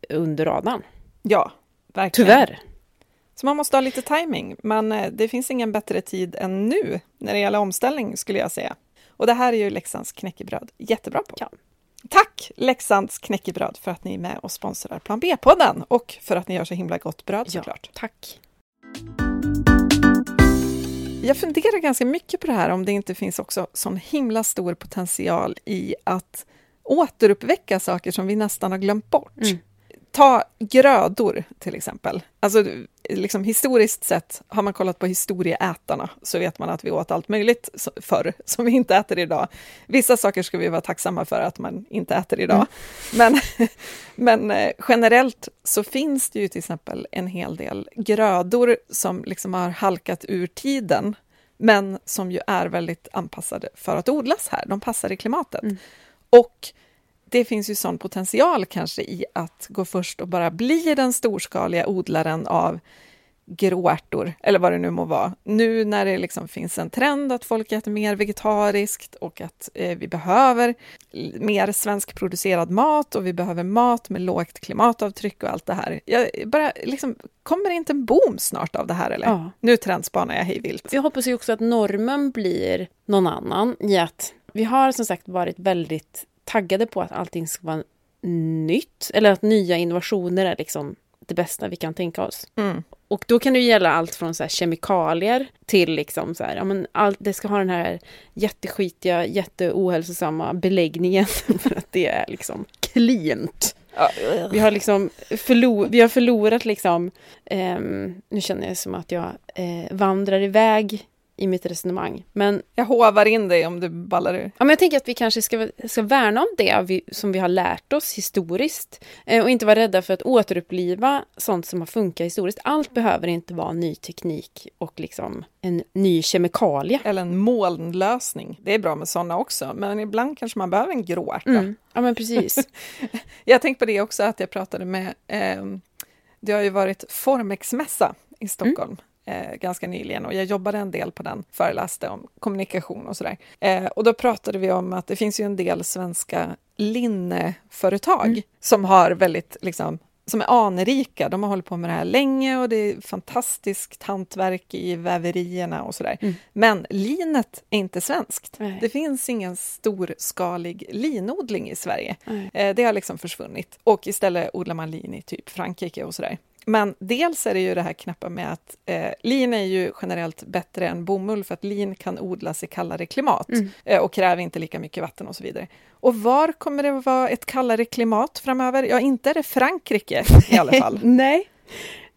[SPEAKER 1] under radarn.
[SPEAKER 2] Ja, verkligen.
[SPEAKER 1] Tyvärr.
[SPEAKER 2] Så man måste ha lite timing, men eh, det finns ingen bättre tid än nu när det gäller omställning skulle jag säga. Och det här är ju Leksands knäckebröd jättebra på.
[SPEAKER 1] Ja.
[SPEAKER 2] Tack Leksands knäckebröd för att ni är med och sponsrar Plan B-podden och för att ni gör så himla gott bröd
[SPEAKER 1] Ja,
[SPEAKER 2] såklart.
[SPEAKER 1] tack.
[SPEAKER 2] Jag funderar ganska mycket på det här om det inte finns också sån himla stor potential i att återuppväcka saker som vi nästan har glömt bort.
[SPEAKER 1] Mm.
[SPEAKER 2] Ta grödor till exempel. Alltså, liksom, historiskt sett, har man kollat på historieätarna så vet man att vi åt allt möjligt förr som vi inte äter idag. Vissa saker ska vi vara tacksamma för att man inte äter idag. Men, men eh, generellt så finns det ju till exempel en hel del grödor som liksom har halkat ur tiden men som ju är väldigt anpassade för att odlas här. De passar i klimatet.
[SPEAKER 1] Mm.
[SPEAKER 2] Och det finns ju sån potential kanske i att gå först och bara bli den storskaliga odlaren av gråärtor, eller vad det nu må vara. Nu när det liksom finns en trend att folk äter mer vegetariskt och att eh, vi behöver mer svenskproducerad mat och vi behöver mat med lågt klimatavtryck och allt det här. Jag bara, liksom, kommer det inte en boom snart av det här eller?
[SPEAKER 1] Ja.
[SPEAKER 2] Nu trendspanar jag hej vilt.
[SPEAKER 1] Jag hoppas ju också att normen blir någon annan i att vi har som sagt varit väldigt taggade på att allting ska vara nytt, eller att nya innovationer är liksom det bästa vi kan tänka oss.
[SPEAKER 2] Mm.
[SPEAKER 1] Och då kan det gälla allt från så kemikalier till liksom så här, ja men allt, det ska ha den här jätteskitiga, jätteohälsosamma beläggningen för att det är liksom cleant. Vi har liksom förlor, vi har förlorat liksom, ehm, nu känner jag som att jag eh, vandrar iväg i mitt resonemang. Men,
[SPEAKER 2] Jag hovar in dig om du ballar ur.
[SPEAKER 1] ja, men jag tänker att vi kanske ska, ska värna om det vi, som vi har lärt oss historiskt eh, och inte vara rädda för att återuppliva sånt som har funkat historiskt. Allt behöver inte vara ny teknik och liksom en ny kemikalie.
[SPEAKER 2] Eller en molnlösning. Det är bra med sådana också, men ibland kanske man behöver en gråärta.
[SPEAKER 1] Mm. Ja men precis.
[SPEAKER 2] Jag tänkte på det också, att jag pratade med... Eh, det har ju varit Formex-mässa i Stockholm eh, ganska nyligen och jag jobbade en del på den, föreläste om kommunikation och sådär. Eh, och då pratade vi om att det finns ju en del svenska linneföretag som har väldigt liksom som är anrika. De har hållit på med det här länge och det är fantastiskt hantverk i väverierna och sådär.
[SPEAKER 1] Mm.
[SPEAKER 2] Men linet är inte svenskt.
[SPEAKER 1] Nej.
[SPEAKER 2] Det finns ingen storskalig linodling i Sverige.
[SPEAKER 1] Nej.
[SPEAKER 2] Eh, Det har liksom försvunnit och istället odlar man lin i typ Frankrike och sådär. Men dels är det ju det här knappa med att eh, lin är ju generellt bättre än bomull för att lin kan odlas i kallare klimat
[SPEAKER 1] Mm.
[SPEAKER 2] eh, och kräver inte lika mycket vatten och så vidare. Och var kommer det vara ett kallare klimat framöver? Ja, inte är det Frankrike i alla fall.
[SPEAKER 1] Nej.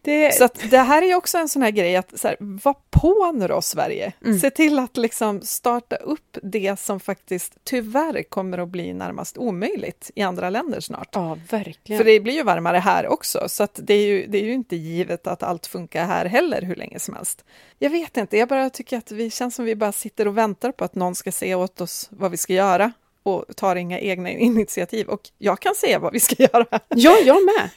[SPEAKER 1] Det,
[SPEAKER 2] Så att det här är också en sån här grej att så här, var på nu då Sverige.
[SPEAKER 1] Mm.
[SPEAKER 2] Se till att liksom starta upp det som faktiskt tyvärr kommer att bli närmast omöjligt i andra länder snart.
[SPEAKER 1] ja, verkligen.
[SPEAKER 2] För det blir ju varmare här också, så att det, är ju, det är ju inte givet att allt funkar här heller hur länge som helst. Jag vet inte, jag bara tycker att vi känns som vi bara sitter och väntar på att någon ska säga åt oss vad vi ska göra och tar inga egna initiativ. Och jag kan säga vad vi ska göra.
[SPEAKER 1] Ja, jag med.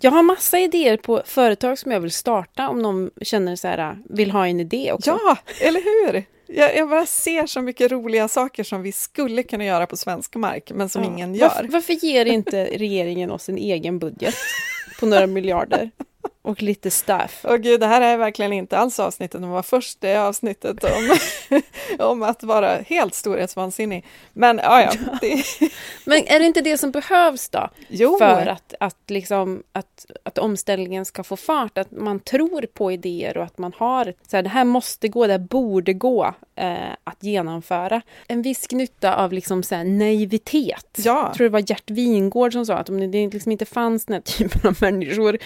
[SPEAKER 1] Jag har massa idéer på företag som jag vill starta om någon känner så här, vill ha en idé också.
[SPEAKER 2] Ja, eller hur? Jag, jag bara ser så mycket roliga saker som vi skulle kunna göra på svensk mark, men som
[SPEAKER 1] Ja.
[SPEAKER 2] ingen gör.
[SPEAKER 1] Varför, varför ger inte regeringen oss en egen budget på några miljarder och lite staff?
[SPEAKER 2] Åh gud, det här är verkligen inte alls avsnittet om att vara först, det är avsnittet om, om att vara helt storhetsvansinnig. Men ja, ja. Det,
[SPEAKER 1] Men är det inte det som behövs då?
[SPEAKER 2] jo,
[SPEAKER 1] För att, att, liksom, att, att omställningen ska få fart, att man tror på idéer och att man har, så här, det här måste gå, det här borde gå eh, att genomföra. En viss nytta av liksom så här, naivitet.
[SPEAKER 2] Ja.
[SPEAKER 1] Jag tror det var Gert Wingård som sa att om det liksom inte fanns den här typen av människor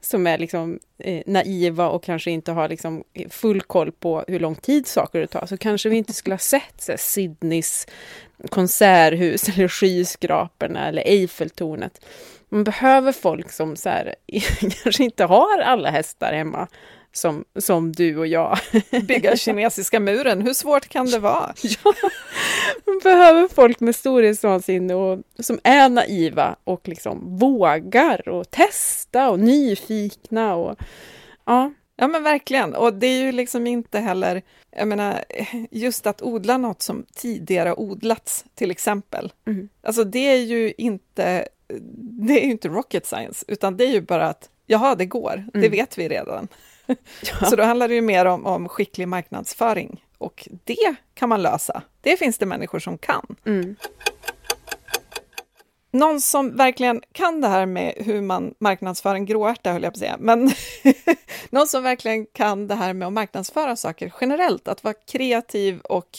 [SPEAKER 1] som är liksom, eh, naiva och kanske inte har liksom, full koll på hur lång tid saker tar, så kanske vi inte skulle ha sett så här, Sydneys konserthus eller skyskraporna eller Eiffeltornet. Man behöver folk som så här, kanske inte har alla hästar hemma som, som du och jag.
[SPEAKER 2] bygga kinesiska muren, hur svårt kan det vara?
[SPEAKER 1] Man behöver folk med storhetsvansinne och som är naiva och liksom vågar och testa och nyfikna och ja.
[SPEAKER 2] Ja men verkligen, och det är ju liksom inte heller, jag menar, just att odla något som tidigare odlats till exempel.
[SPEAKER 1] Mm.
[SPEAKER 2] Alltså det är ju inte, det är ju inte rocket science, utan det är ju bara att, jaha det går, det
[SPEAKER 1] Mm.
[SPEAKER 2] vet vi redan.
[SPEAKER 1] Ja.
[SPEAKER 2] Så då handlar det ju mer om, om skicklig marknadsföring Och det kan man lösa. Det finns det människor som kan.
[SPEAKER 1] Mm.
[SPEAKER 2] Någon som verkligen kan det här med hur man marknadsför en gråärta, höll jag på att säga, men någon som verkligen kan det här med att marknadsföra saker generellt, att vara kreativ och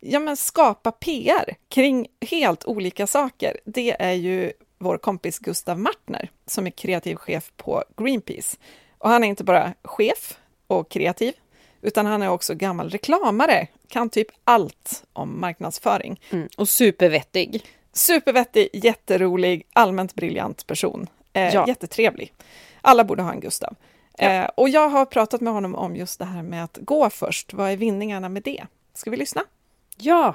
[SPEAKER 2] ja, men skapa PR kring helt olika saker, det är ju vår kompis Gustav Martner som är kreativ chef på Greenpeace. Och han är inte bara chef och kreativ, utan han är också gammal reklamare, kan typ allt om marknadsföring.
[SPEAKER 1] Mm. Och supervettig.
[SPEAKER 2] Supervettig, jätterolig, allmänt briljant person. Eh,
[SPEAKER 1] Ja.
[SPEAKER 2] Jättetrevlig. Alla borde ha en Gustav.
[SPEAKER 1] Ja.
[SPEAKER 2] Eh, och jag har pratat med honom om just det här med att gå först. Vad är vinningarna med det? Ska vi lyssna?
[SPEAKER 1] Ja,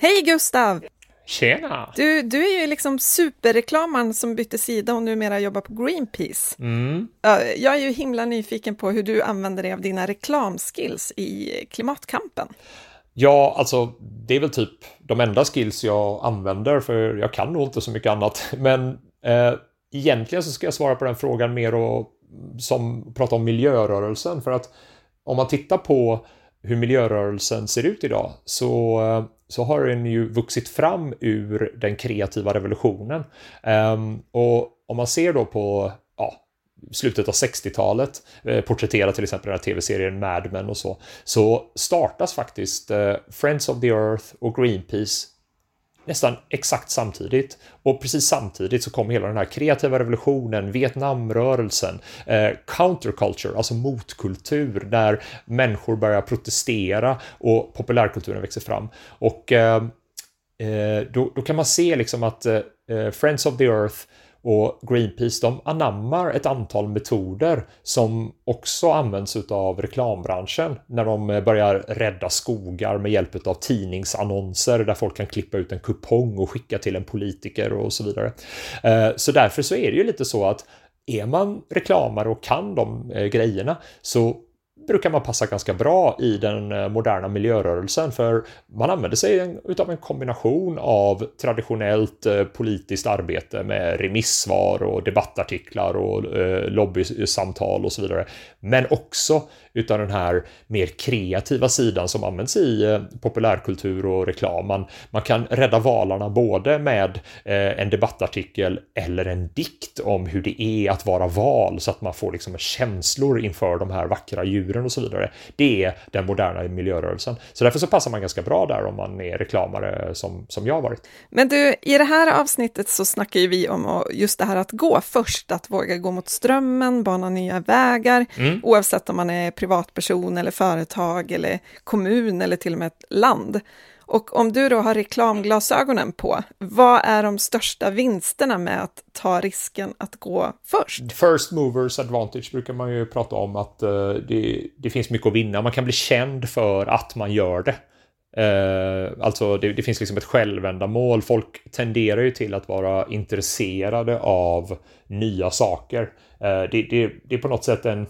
[SPEAKER 2] Hej Gustav!
[SPEAKER 7] Tjena!
[SPEAKER 2] Du, du är ju liksom superreklamaren som bytte sida och numera jobbar på Greenpeace.
[SPEAKER 7] Mm.
[SPEAKER 2] Jag är ju himla nyfiken på hur du använder dig av dina reklamskills i klimatkampen.
[SPEAKER 7] Ja, alltså det är väl typ de enda skills jag använder för jag kan nog inte så mycket annat. Men eh, egentligen så ska jag svara på den frågan mer och som prata om miljörörelsen för att om man tittar på hur miljörörelsen ser ut idag så, eh, så har den ju vuxit fram ur den kreativa revolutionen. Ehm, och om man ser då på ja, slutet av 60-talet, eh, porträtterat till exempel den här tv-serien Mad Men och så, så startas faktiskt eh, Friends of the Earth och Greenpeace nästan exakt samtidigt. Och precis samtidigt så kom hela den här kreativa revolutionen, Vietnamrörelsen, eh, counterculture, alltså motkultur, där människor börjar protestera och populärkulturen växer fram. Och eh, eh då, då kan man se liksom att eh, eh Friends of the Earth och Greenpeace de anammar ett antal metoder som också används av reklambranschen när de eh, börjar rädda skogar med hjälp av tidningsannonser där folk kan klippa ut en kupong och skicka till en politiker och så vidare. Eh, så därför så är det ju lite så att är man reklamare och kan de eh, grejerna så brukar man passa ganska bra i den eh, moderna miljörörelsen för man använder sig av utav en kombination av traditionellt eh, politiskt arbete med remissvar och debattartiklar och eh, lobbysamtal och så vidare. Men också utav den här mer kreativa sidan som används i eh, populärkultur och reklam. Man, man kan rädda valarna både med eh, en debattartikel eller en dikt om hur det är att vara val så att man får liksom känslor inför de här vackra djuren och så vidare. Det är den moderna miljörörelsen. Så därför så passar man ganska bra där om man är reklamare som, som jag har varit.
[SPEAKER 2] Men du, i det här avsnittet så snackar ju vi om just det här att gå först, att våga gå mot strömmen, bana nya vägar,
[SPEAKER 7] Mm.
[SPEAKER 2] oavsett om man är privatperson eller företag eller kommun eller till och med ett land. Och om du då har reklamglasögonen på, vad är de största vinsterna med att ta risken att gå först?
[SPEAKER 7] First movers advantage brukar man ju prata om att uh, det, det finns mycket att vinna. Man kan bli känd för att man gör det. Uh, alltså det, det finns liksom ett självändamål. Folk tenderar ju till att vara intresserade av nya saker. Uh, det, det, det är på något sätt en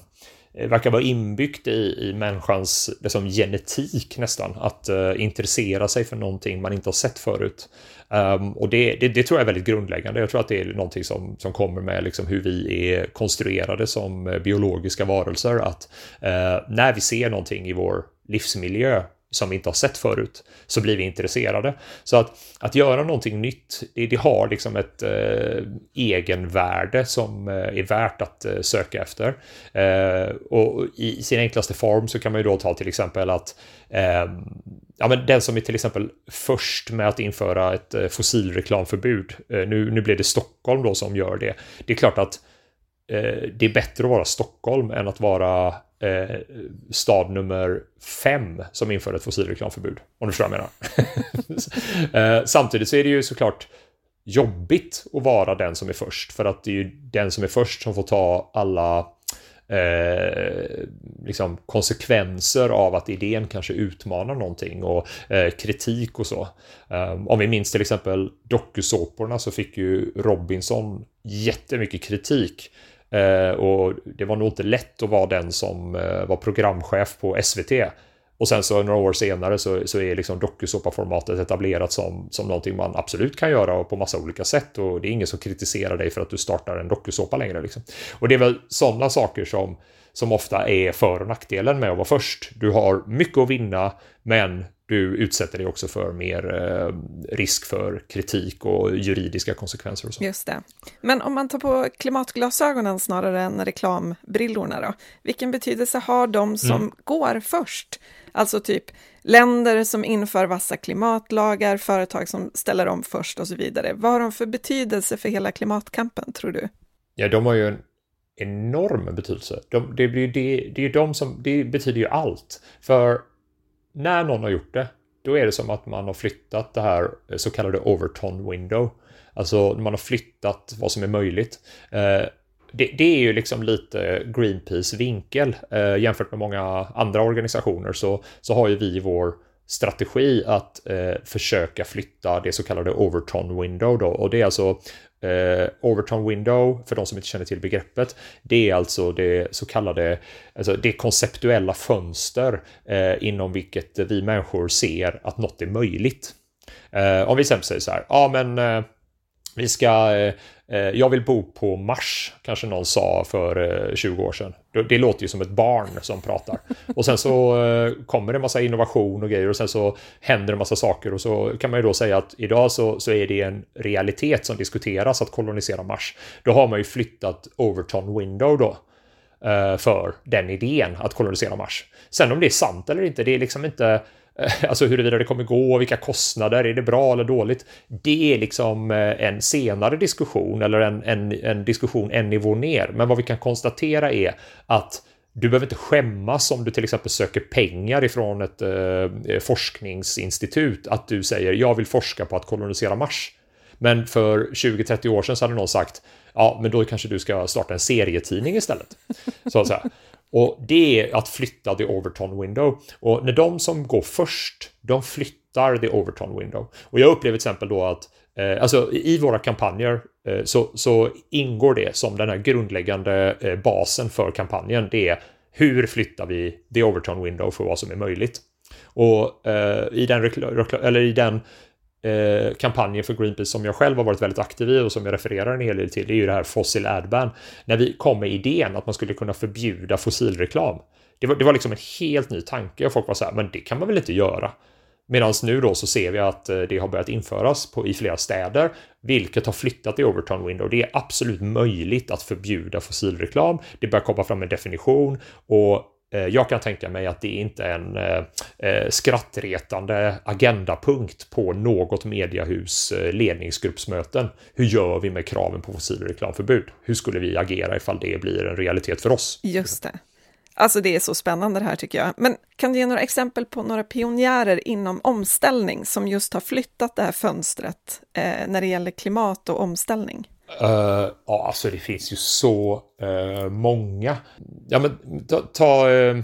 [SPEAKER 7] Eh, verkar vara inbyggt i, i människans liksom, genetik nästan, att uh, intressera sig för någonting man inte har sett förut. Um, och det, det, det tror jag är väldigt grundläggande. Jag tror att det är någonting som, som kommer med liksom, hur vi är konstruerade som eh, biologiska varelser. Att uh, när vi ser någonting i vår livsmiljö som vi inte har sett förut så blir vi intresserade. Så att, att göra någonting nytt, det, det har liksom ett eh, egenvärde som eh, är värt att eh, söka efter. Eh, och i sin enklaste form så kan man ju då ta till exempel att eh, ja, men den som är till exempel först med att införa ett eh, fossilreklamförbud, eh, nu, nu blir det Stockholm då som gör det. Det är klart att eh, det är bättre att vara Stockholm än att vara eh, stad nummer fem som införde ett fossilreklamförbud. Om du förstår vad jag menar. eh, samtidigt så är det ju såklart jobbigt att vara den som är först för att det är ju den som är först som får ta alla eh, liksom konsekvenser av att idén kanske utmanar någonting och eh, kritik och så. Um, om vi minns till exempel dokusåporna så fick ju Robinson jättemycket kritik Eh, och det var nog inte lätt att vara den som eh, var programchef på SVT. Och sen så några år senare så, så är liksom dokusåpaformatet etablerat som, som någonting man absolut kan göra på massa olika sätt och det är ingen som kritiserar dig för att du startar en dokusåpa längre. Liksom. Och det är väl sådana saker som, som ofta är för och nackdelen med att vara först. Du har mycket att vinna men du utsätter dig också för mer eh, risk för kritik och juridiska konsekvenser. Och så.
[SPEAKER 2] Just det. Men om man tar på klimatglasögonen snarare än reklambrillorna då, vilken betydelse har de som mm. går först? Alltså typ länder som inför vassa klimatlagar, företag som ställer om först och så vidare. Vad har de för betydelse för hela klimatkampen, tror du?
[SPEAKER 7] Ja, de har ju en enorm betydelse. De, det, blir, det, det är de som, det betyder ju allt. För när någon har gjort det, då är det som att man har flyttat det här eh, så kallade overton window. Alltså man har flyttat vad som är möjligt. Eh, det, det, är ju liksom lite Greenpeace vinkel eh, jämfört med många andra organisationer så, så har ju vi vår strategi att eh, försöka flytta det så kallade overton window då och det är alltså eh, overton window för de som inte känner till begreppet. Det är alltså det så kallade alltså det konceptuella fönster eh, inom vilket vi människor ser att något är möjligt. Eh, om vi sen säger så här, ja men eh, vi ska, eh, Eh, jag vill bo på Mars, kanske någon sa för eh, 20 år sedan. Det låter ju som ett barn som pratar. Och sen så eh, kommer det en massa innovation och grejer och sen så händer det en massa saker och så kan man ju då säga att idag så, så är det en realitet som diskuteras att kolonisera Mars. Då har man ju flyttat Overton Window då för den idén att kolonisera Mars. Sen om det är sant eller inte, det är liksom inte Alltså huruvida det kommer gå, vilka kostnader, är det bra eller dåligt? Det är liksom eh, en senare diskussion eller en, en, en diskussion en nivå ner. Men vad vi kan konstatera är att du behöver inte skämmas om du till exempel söker pengar ifrån ett eh, forskningsinstitut. Att du säger jag vill forska på att kolonisera Mars. Men för 20-30 år sedan så hade någon sagt ja, men då kanske du ska starta en serietidning istället. Så att säga. Och det är att flytta the overton window. Och när de som går först, de flyttar the overton window. Och jag upplever till exempel då att eh, alltså i våra kampanjer eh, så, så, ingår det som den här grundläggande eh, basen för kampanjen. Det är hur flyttar vi the overton window för vad som är möjligt. Och eh, i den, eller i den eh, kampanjen för Greenpeace som jag själv har varit väldigt aktiv i och som jag refererar en hel del till, det är ju det här Fossil Adban. När vi kom med idén att man skulle kunna förbjuda fossilreklam. Det var, det var liksom en helt ny tanke och folk var så här, men det kan man väl inte göra? Medan nu då så ser vi att eh, det har börjat införas på, i flera städer, vilket har flyttat i Overton Window. Det är absolut möjligt att förbjuda fossilreklam. Det börjar komma fram en definition och Eh, jag kan tänka mig att det inte är en eh, eh, skrattretande agendapunkt på något mediehus ledningsgruppsmöten. Hur gör vi med kraven på fossilreklamförbud? Hur skulle vi agera ifall det blir en realitet för oss?
[SPEAKER 2] Just det. Alltså det är så spännande det här tycker jag. Men kan du ge några exempel på några pionjärer inom omställning som just har flyttat det här fönstret eh, när det gäller klimat och omställning?
[SPEAKER 7] Uh, ja, alltså det finns ju så uh, många. Ja, men ta, ta uh,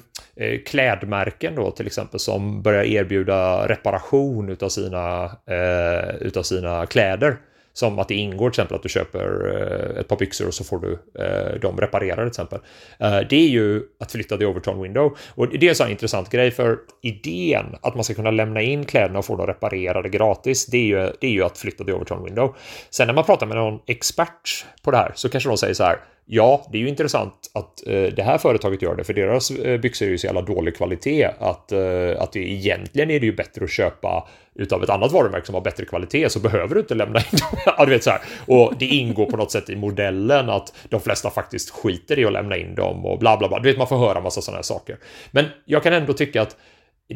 [SPEAKER 7] klädmärken då till exempel som börjar erbjuda reparation utav sina, uh, utav sina kläder. Som att det ingår till exempel att du köper eh, ett par byxor och så får du eh, dem reparerade till exempel. Eh, det är ju att flytta the overton window. Och det är en sån intressant grej för idén att man ska kunna lämna in kläderna och få dem reparerade gratis. Det är ju, det är ju att flytta the overton window. Sen när man pratar med någon expert på det här så kanske de säger så här Ja, det är ju intressant att eh, det här företaget gör det, för deras eh, byxor är ju så jävla dålig kvalitet att, eh, att det egentligen är det ju bättre att köpa utav ett annat varumärke som har bättre kvalitet så behöver du inte lämna in dem. ja, du vet så här. Och det ingår på något sätt i modellen att de flesta faktiskt skiter i att lämna in dem och bla bla bla. Du vet, man får höra massa sådana här saker. Men jag kan ändå tycka att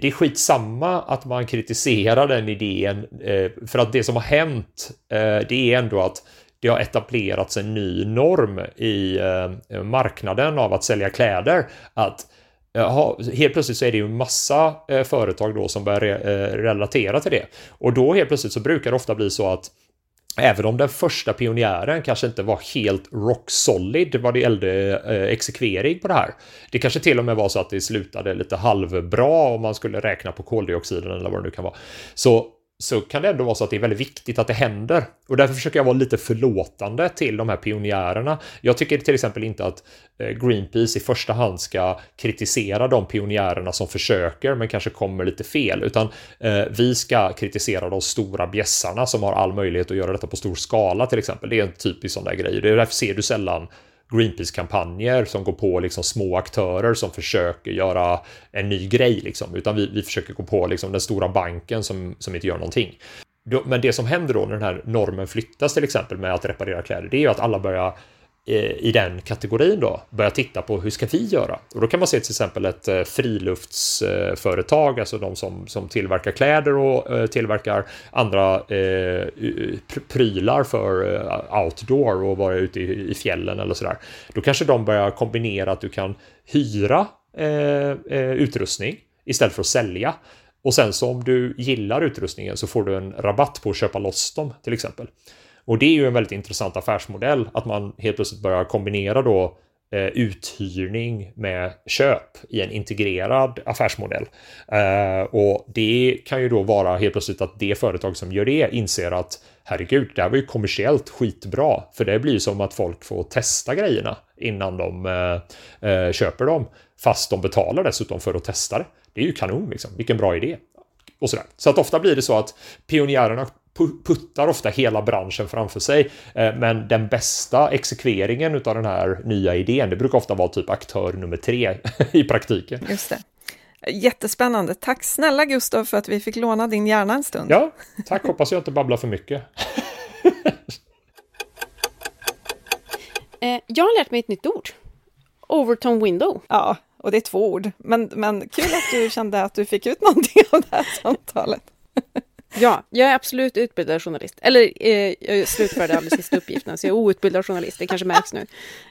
[SPEAKER 7] det är skitsamma att man kritiserar den idén, eh, för att det som har hänt, eh, det är ändå att det har etablerats en ny norm i eh, marknaden av att sälja kläder. Att eh, Jaha, helt plötsligt så är det ju massa eh, företag då som börjar relatera till det. Och då helt plötsligt så brukar det ofta bli så att Även om den första pionjären kanske inte var helt rock solid vad det gällde eh, exekvering på det här. Det kanske till och med var så att det slutade lite halvbra om man skulle räkna på koldioxiden eller vad det nu kan vara. Så så kan det ändå vara så att det är väldigt viktigt att det händer. Och därför försöker jag vara lite förlåtande till de här pionjärerna. Jag tycker till exempel inte att eh, Greenpeace i första hand ska kritisera de pionjärerna som försöker men kanske kommer lite fel, utan eh, vi ska kritisera de stora bjässarna som har all möjlighet att göra detta på stor skala till exempel. Det är en typisk sån där grej. Det är därför ser du sällan Greenpeace-kampanjer som går på liksom små aktörer som försöker göra en ny grej, liksom, utan vi, vi försöker gå på liksom den stora banken som, som inte gör någonting. Men det som händer då när den här normen flyttas till exempel med att reparera kläder, det är ju att alla börjar Eh, i den kategorin då börja titta på hur ska vi göra? Och då kan man se till exempel ett eh, friluftsföretag, alltså de som, som tillverkar kläder och eh, tillverkar andra eh, prylar för outdoor och vara ute i, i fjällen eller sådär. Då kanske de börjar kombinera att du kan hyra eh, utrustning istället för att sälja. Och sen så om du gillar utrustningen så får du en rabatt på att köpa loss dem till exempel. Och det är ju en väldigt intressant affärsmodell att man helt plötsligt börjar kombinera då eh, uthyrning med köp i en integrerad affärsmodell. Eh, och det kan ju då vara helt plötsligt att det företag som gör det inser att herregud, det här var ju kommersiellt skitbra, för det blir som att folk får testa grejerna innan de eh, eh köper dem, fast de betalar dessutom för att testa det. Det är ju kanon liksom, vilken bra idé. Och sådär. Så att ofta blir det så att pionjärerna puttar ofta hela branschen framför sig. Eh, men den bästa exekveringen av den här nya idén, det brukar ofta vara typ aktör nummer tre i praktiken.
[SPEAKER 2] Just det. Jättespännande. Tack snälla Gustav för att vi fick låna din hjärna en stund.
[SPEAKER 7] Ja, tack. Hoppas jag inte babblar för mycket.
[SPEAKER 1] Eh, jag har lärt mig ett nytt ord. Overton window.
[SPEAKER 2] Ja, och det är två ord. Men, men kul att du kände att du fick ut någonting av det här samtalet.
[SPEAKER 1] Ja, jag är absolut utbildad journalist. Eller eh, jag slutförde alldeles sista uppgiften, så jag är outbildad journalist. Det kanske märks nu.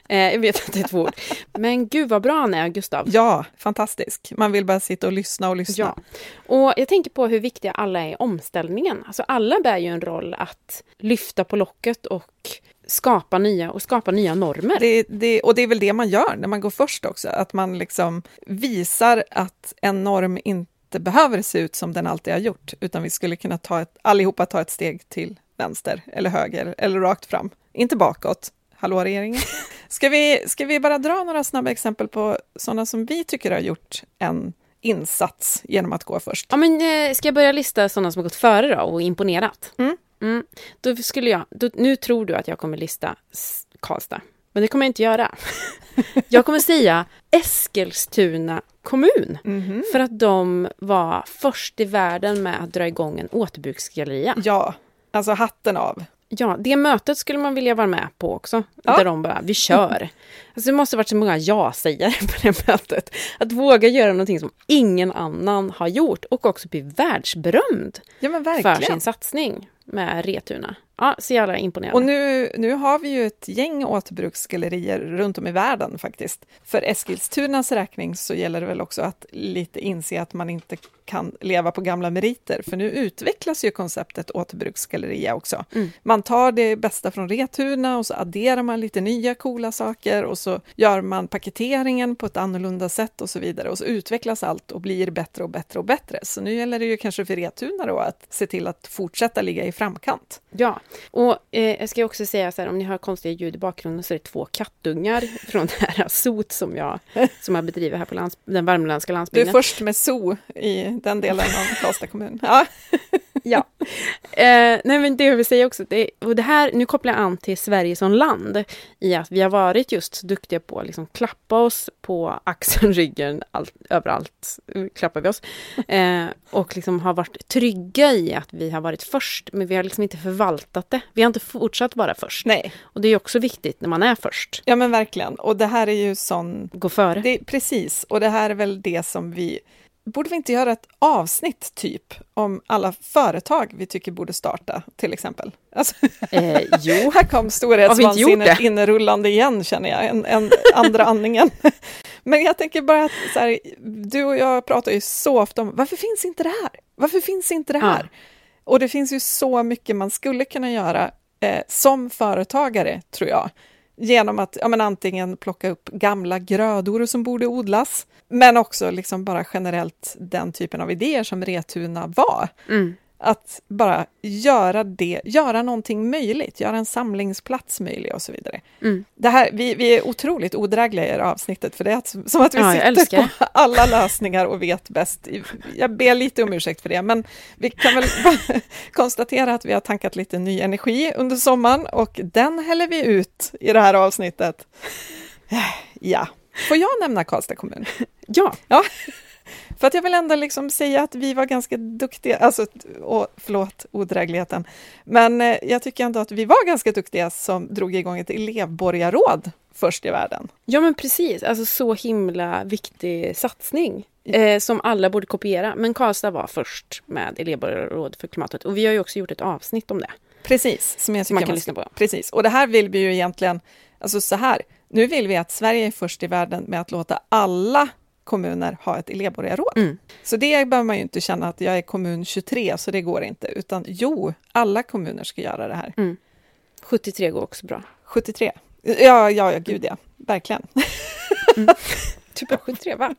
[SPEAKER 1] Eh, jag vet att det är två ord. Men gud vad bra han är, Gustav.
[SPEAKER 2] Ja, fantastisk. Man vill bara sitta och lyssna och lyssna.
[SPEAKER 1] Ja. Och jag tänker på hur viktiga alla är i omställningen. Alltså alla bär ju en roll att lyfta på locket och skapa nya och skapa nya normer.
[SPEAKER 2] Det, det, och det är väl det man gör när man går först också, att man liksom visar att en norm inte inte behöver se ut som den alltid har gjort, utan vi skulle kunna ta ett, allihopa ta ett steg till vänster eller höger eller rakt fram, inte bakåt. Hallå regeringen! Ska vi, ska vi bara dra några snabba exempel på sådana som vi tycker har gjort en insats genom att gå först?
[SPEAKER 1] Ja, men eh, ska jag börja lista sådana som har gått före då och imponerat?
[SPEAKER 2] Mm.
[SPEAKER 1] Mm. Då skulle jag, då, nu tror du att jag kommer lista Karlstad, men det kommer jag inte göra. jag kommer säga Eskilstuna kommun. Mm -hmm. För att de var först i världen med att dra igång en återbruksgalleria.
[SPEAKER 2] Ja, alltså hatten av.
[SPEAKER 1] Ja, det mötet skulle man vilja vara med på också. Ja. Där de bara, vi kör. Alltså det måste varit så många ja-sägare på det mötet. Att våga göra någonting som ingen annan har gjort och också bli världsberömd
[SPEAKER 2] ja,
[SPEAKER 1] för sin satsning med Retuna. Ja, så jävla imponerande.
[SPEAKER 2] Och nu, nu har vi ju ett gäng återbruksgallerier runt om i världen faktiskt. För Eskilstunas räkning så gäller det väl också att lite inse att man inte kan leva på gamla meriter, för nu utvecklas ju konceptet återbruksgalleria också. Mm. Man tar det bästa från Retuna och så adderar man lite nya coola saker och så gör man paketeringen på ett annorlunda sätt och så vidare och så utvecklas allt och blir bättre och bättre och bättre. Så nu gäller det ju kanske för Retuna då att se till att fortsätta ligga i framkant.
[SPEAKER 1] Ja, och eh, jag ska också säga så här, om ni hör konstiga ljud i bakgrunden så är det två kattungar från det här sot som jag, som jag bedriver här på lands, den värmländska landsbygden.
[SPEAKER 2] Du är först med zoo i den delen av Karlstad kommun. Ja.
[SPEAKER 1] ja. Eh, nej men det jag vill säga också, det, och det här, nu kopplar jag an till Sverige som land, i att vi har varit just duktiga på att liksom klappa oss på axeln, ryggen, allt, överallt klappar vi oss. Eh, och liksom har varit trygga i att vi har varit först, men vi har liksom inte förvaltat det. Vi har inte fortsatt vara först.
[SPEAKER 2] Nej.
[SPEAKER 1] Och det är också viktigt när man är först.
[SPEAKER 2] Ja men verkligen, och det här är ju sån...
[SPEAKER 1] Gå före.
[SPEAKER 2] Det, precis, och det här är väl det som vi borde vi inte göra ett avsnitt typ om alla företag vi tycker borde starta till exempel?
[SPEAKER 1] Alltså, eh, jo.
[SPEAKER 2] Här kom storhetsvansinnet inrullande igen känner jag, en, en andra andningen. Men jag tänker bara att så här, du och jag pratar ju så ofta om varför finns inte det här? Varför finns inte det här? Ja. Och det finns ju så mycket man skulle kunna göra eh, som företagare, tror jag genom att ja, men antingen plocka upp gamla grödor som borde odlas, men också liksom bara generellt den typen av idéer som Retuna var.
[SPEAKER 1] Mm
[SPEAKER 2] att bara göra det, göra någonting möjligt, göra en samlingsplats möjlig och så vidare.
[SPEAKER 1] Mm.
[SPEAKER 2] Det här, vi, vi är otroligt odrägliga i det här avsnittet, för det är som att vi
[SPEAKER 1] Ja,
[SPEAKER 2] sitter på alla lösningar och vet bäst. Jag ber lite om ursäkt för det, men vi kan väl konstatera att vi har tankat lite ny energi under sommaren och den häller vi ut i det här avsnittet. Ja, får jag nämna Karlstad kommun?
[SPEAKER 1] Ja,
[SPEAKER 2] För att jag vill ändå liksom säga att vi var ganska duktiga, alltså, och, förlåt odrägligheten, men eh, jag tycker ändå att vi var ganska duktiga som drog igång ett elevborgarråd först i världen.
[SPEAKER 1] ja men precis. Alltså så himla viktig satsning. Eh, som alla borde kopiera. Men Karlstad var först med elevborgarråd för klimatet. Och vi har ju också gjort ett avsnitt om det.
[SPEAKER 2] Precis, som jag
[SPEAKER 1] Som man
[SPEAKER 2] tycker
[SPEAKER 1] kan
[SPEAKER 2] man
[SPEAKER 1] lyssna på.
[SPEAKER 2] Precis, och det här vill vi ju egentligen, alltså så här, nu vill vi att Sverige är först i världen med att låta alla kommuner ha ett elevborgarråd.
[SPEAKER 1] Mm.
[SPEAKER 2] Så det behöver man ju inte känna att jag är kommun 23, så det går inte, utan jo, alla kommuner ska göra det här.
[SPEAKER 1] 73 går också bra.
[SPEAKER 2] 73. Ja, ja, ja, gud ja, verkligen.
[SPEAKER 1] Typ 73 va?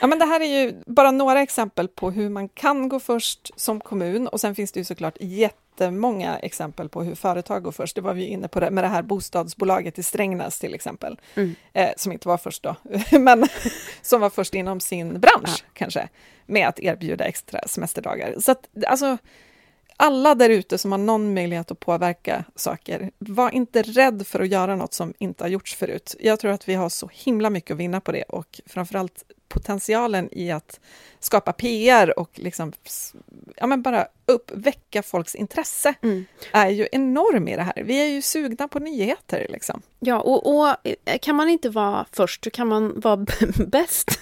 [SPEAKER 2] Ja, men det här är ju bara några exempel på hur man kan gå först som kommun och sen finns det ju såklart jättemånga exempel på hur företag går först. Det var vi inne på det, med det här bostadsbolaget i Strängnäs till exempel,
[SPEAKER 1] Mm.
[SPEAKER 2] eh, som inte var först då, men som var först inom sin bransch kanske, med att erbjuda extra semesterdagar. Så att, alltså, alla där ute som har någon möjlighet att påverka saker, var inte rädd för att göra något som inte har gjorts förut. Jag tror att vi har så himla mycket att vinna på det och framförallt potentialen i att skapa PR och liksom, ja, men bara uppväcka folks intresse
[SPEAKER 1] Mm.
[SPEAKER 2] är ju enorm i det här. Vi är ju sugna på nyheter. Liksom.
[SPEAKER 1] Ja, och, och eh, kan man inte vara först så kan man vara bäst.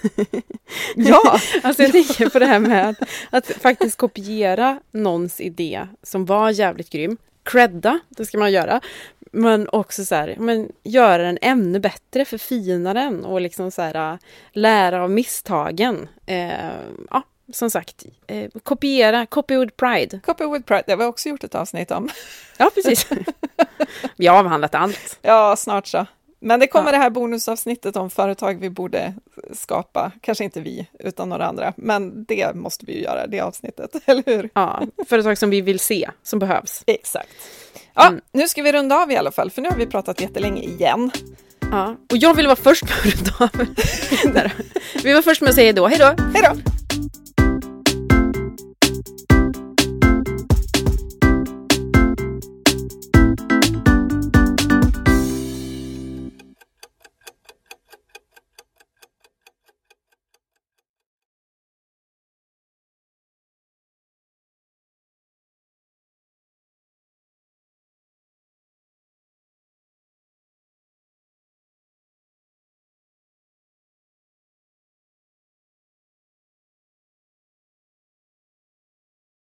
[SPEAKER 2] Ja,
[SPEAKER 1] Alltså jag tänker på det här med att, att faktiskt kopiera någons idé som var jävligt grym. Credda, det ska man göra. Men också så här, men göra den ännu bättre, förfina den och liksom så här, lära av misstagen. Eh, ja, som sagt, eh, kopiera, copy with pride.
[SPEAKER 2] Copy with Pride, det har vi också gjort ett avsnitt om.
[SPEAKER 1] Ja, precis. Vi har avhandlat allt.
[SPEAKER 2] Ja, snart så. Men det kommer
[SPEAKER 1] Ja.
[SPEAKER 2] det här bonusavsnittet om företag vi borde skapa. Kanske inte vi, utan några andra. Men det måste vi ju göra, det avsnittet, eller hur?
[SPEAKER 1] Ja, företag som vi vill se, som behövs.
[SPEAKER 2] Exakt. Ja,
[SPEAKER 1] Mm.
[SPEAKER 2] nu ska vi runda av i alla fall, för nu har vi pratat jättelänge igen.
[SPEAKER 1] Ja. Och jag vill vara först med att runda av. Vi var först med att säga då, hej då!
[SPEAKER 2] Hej då!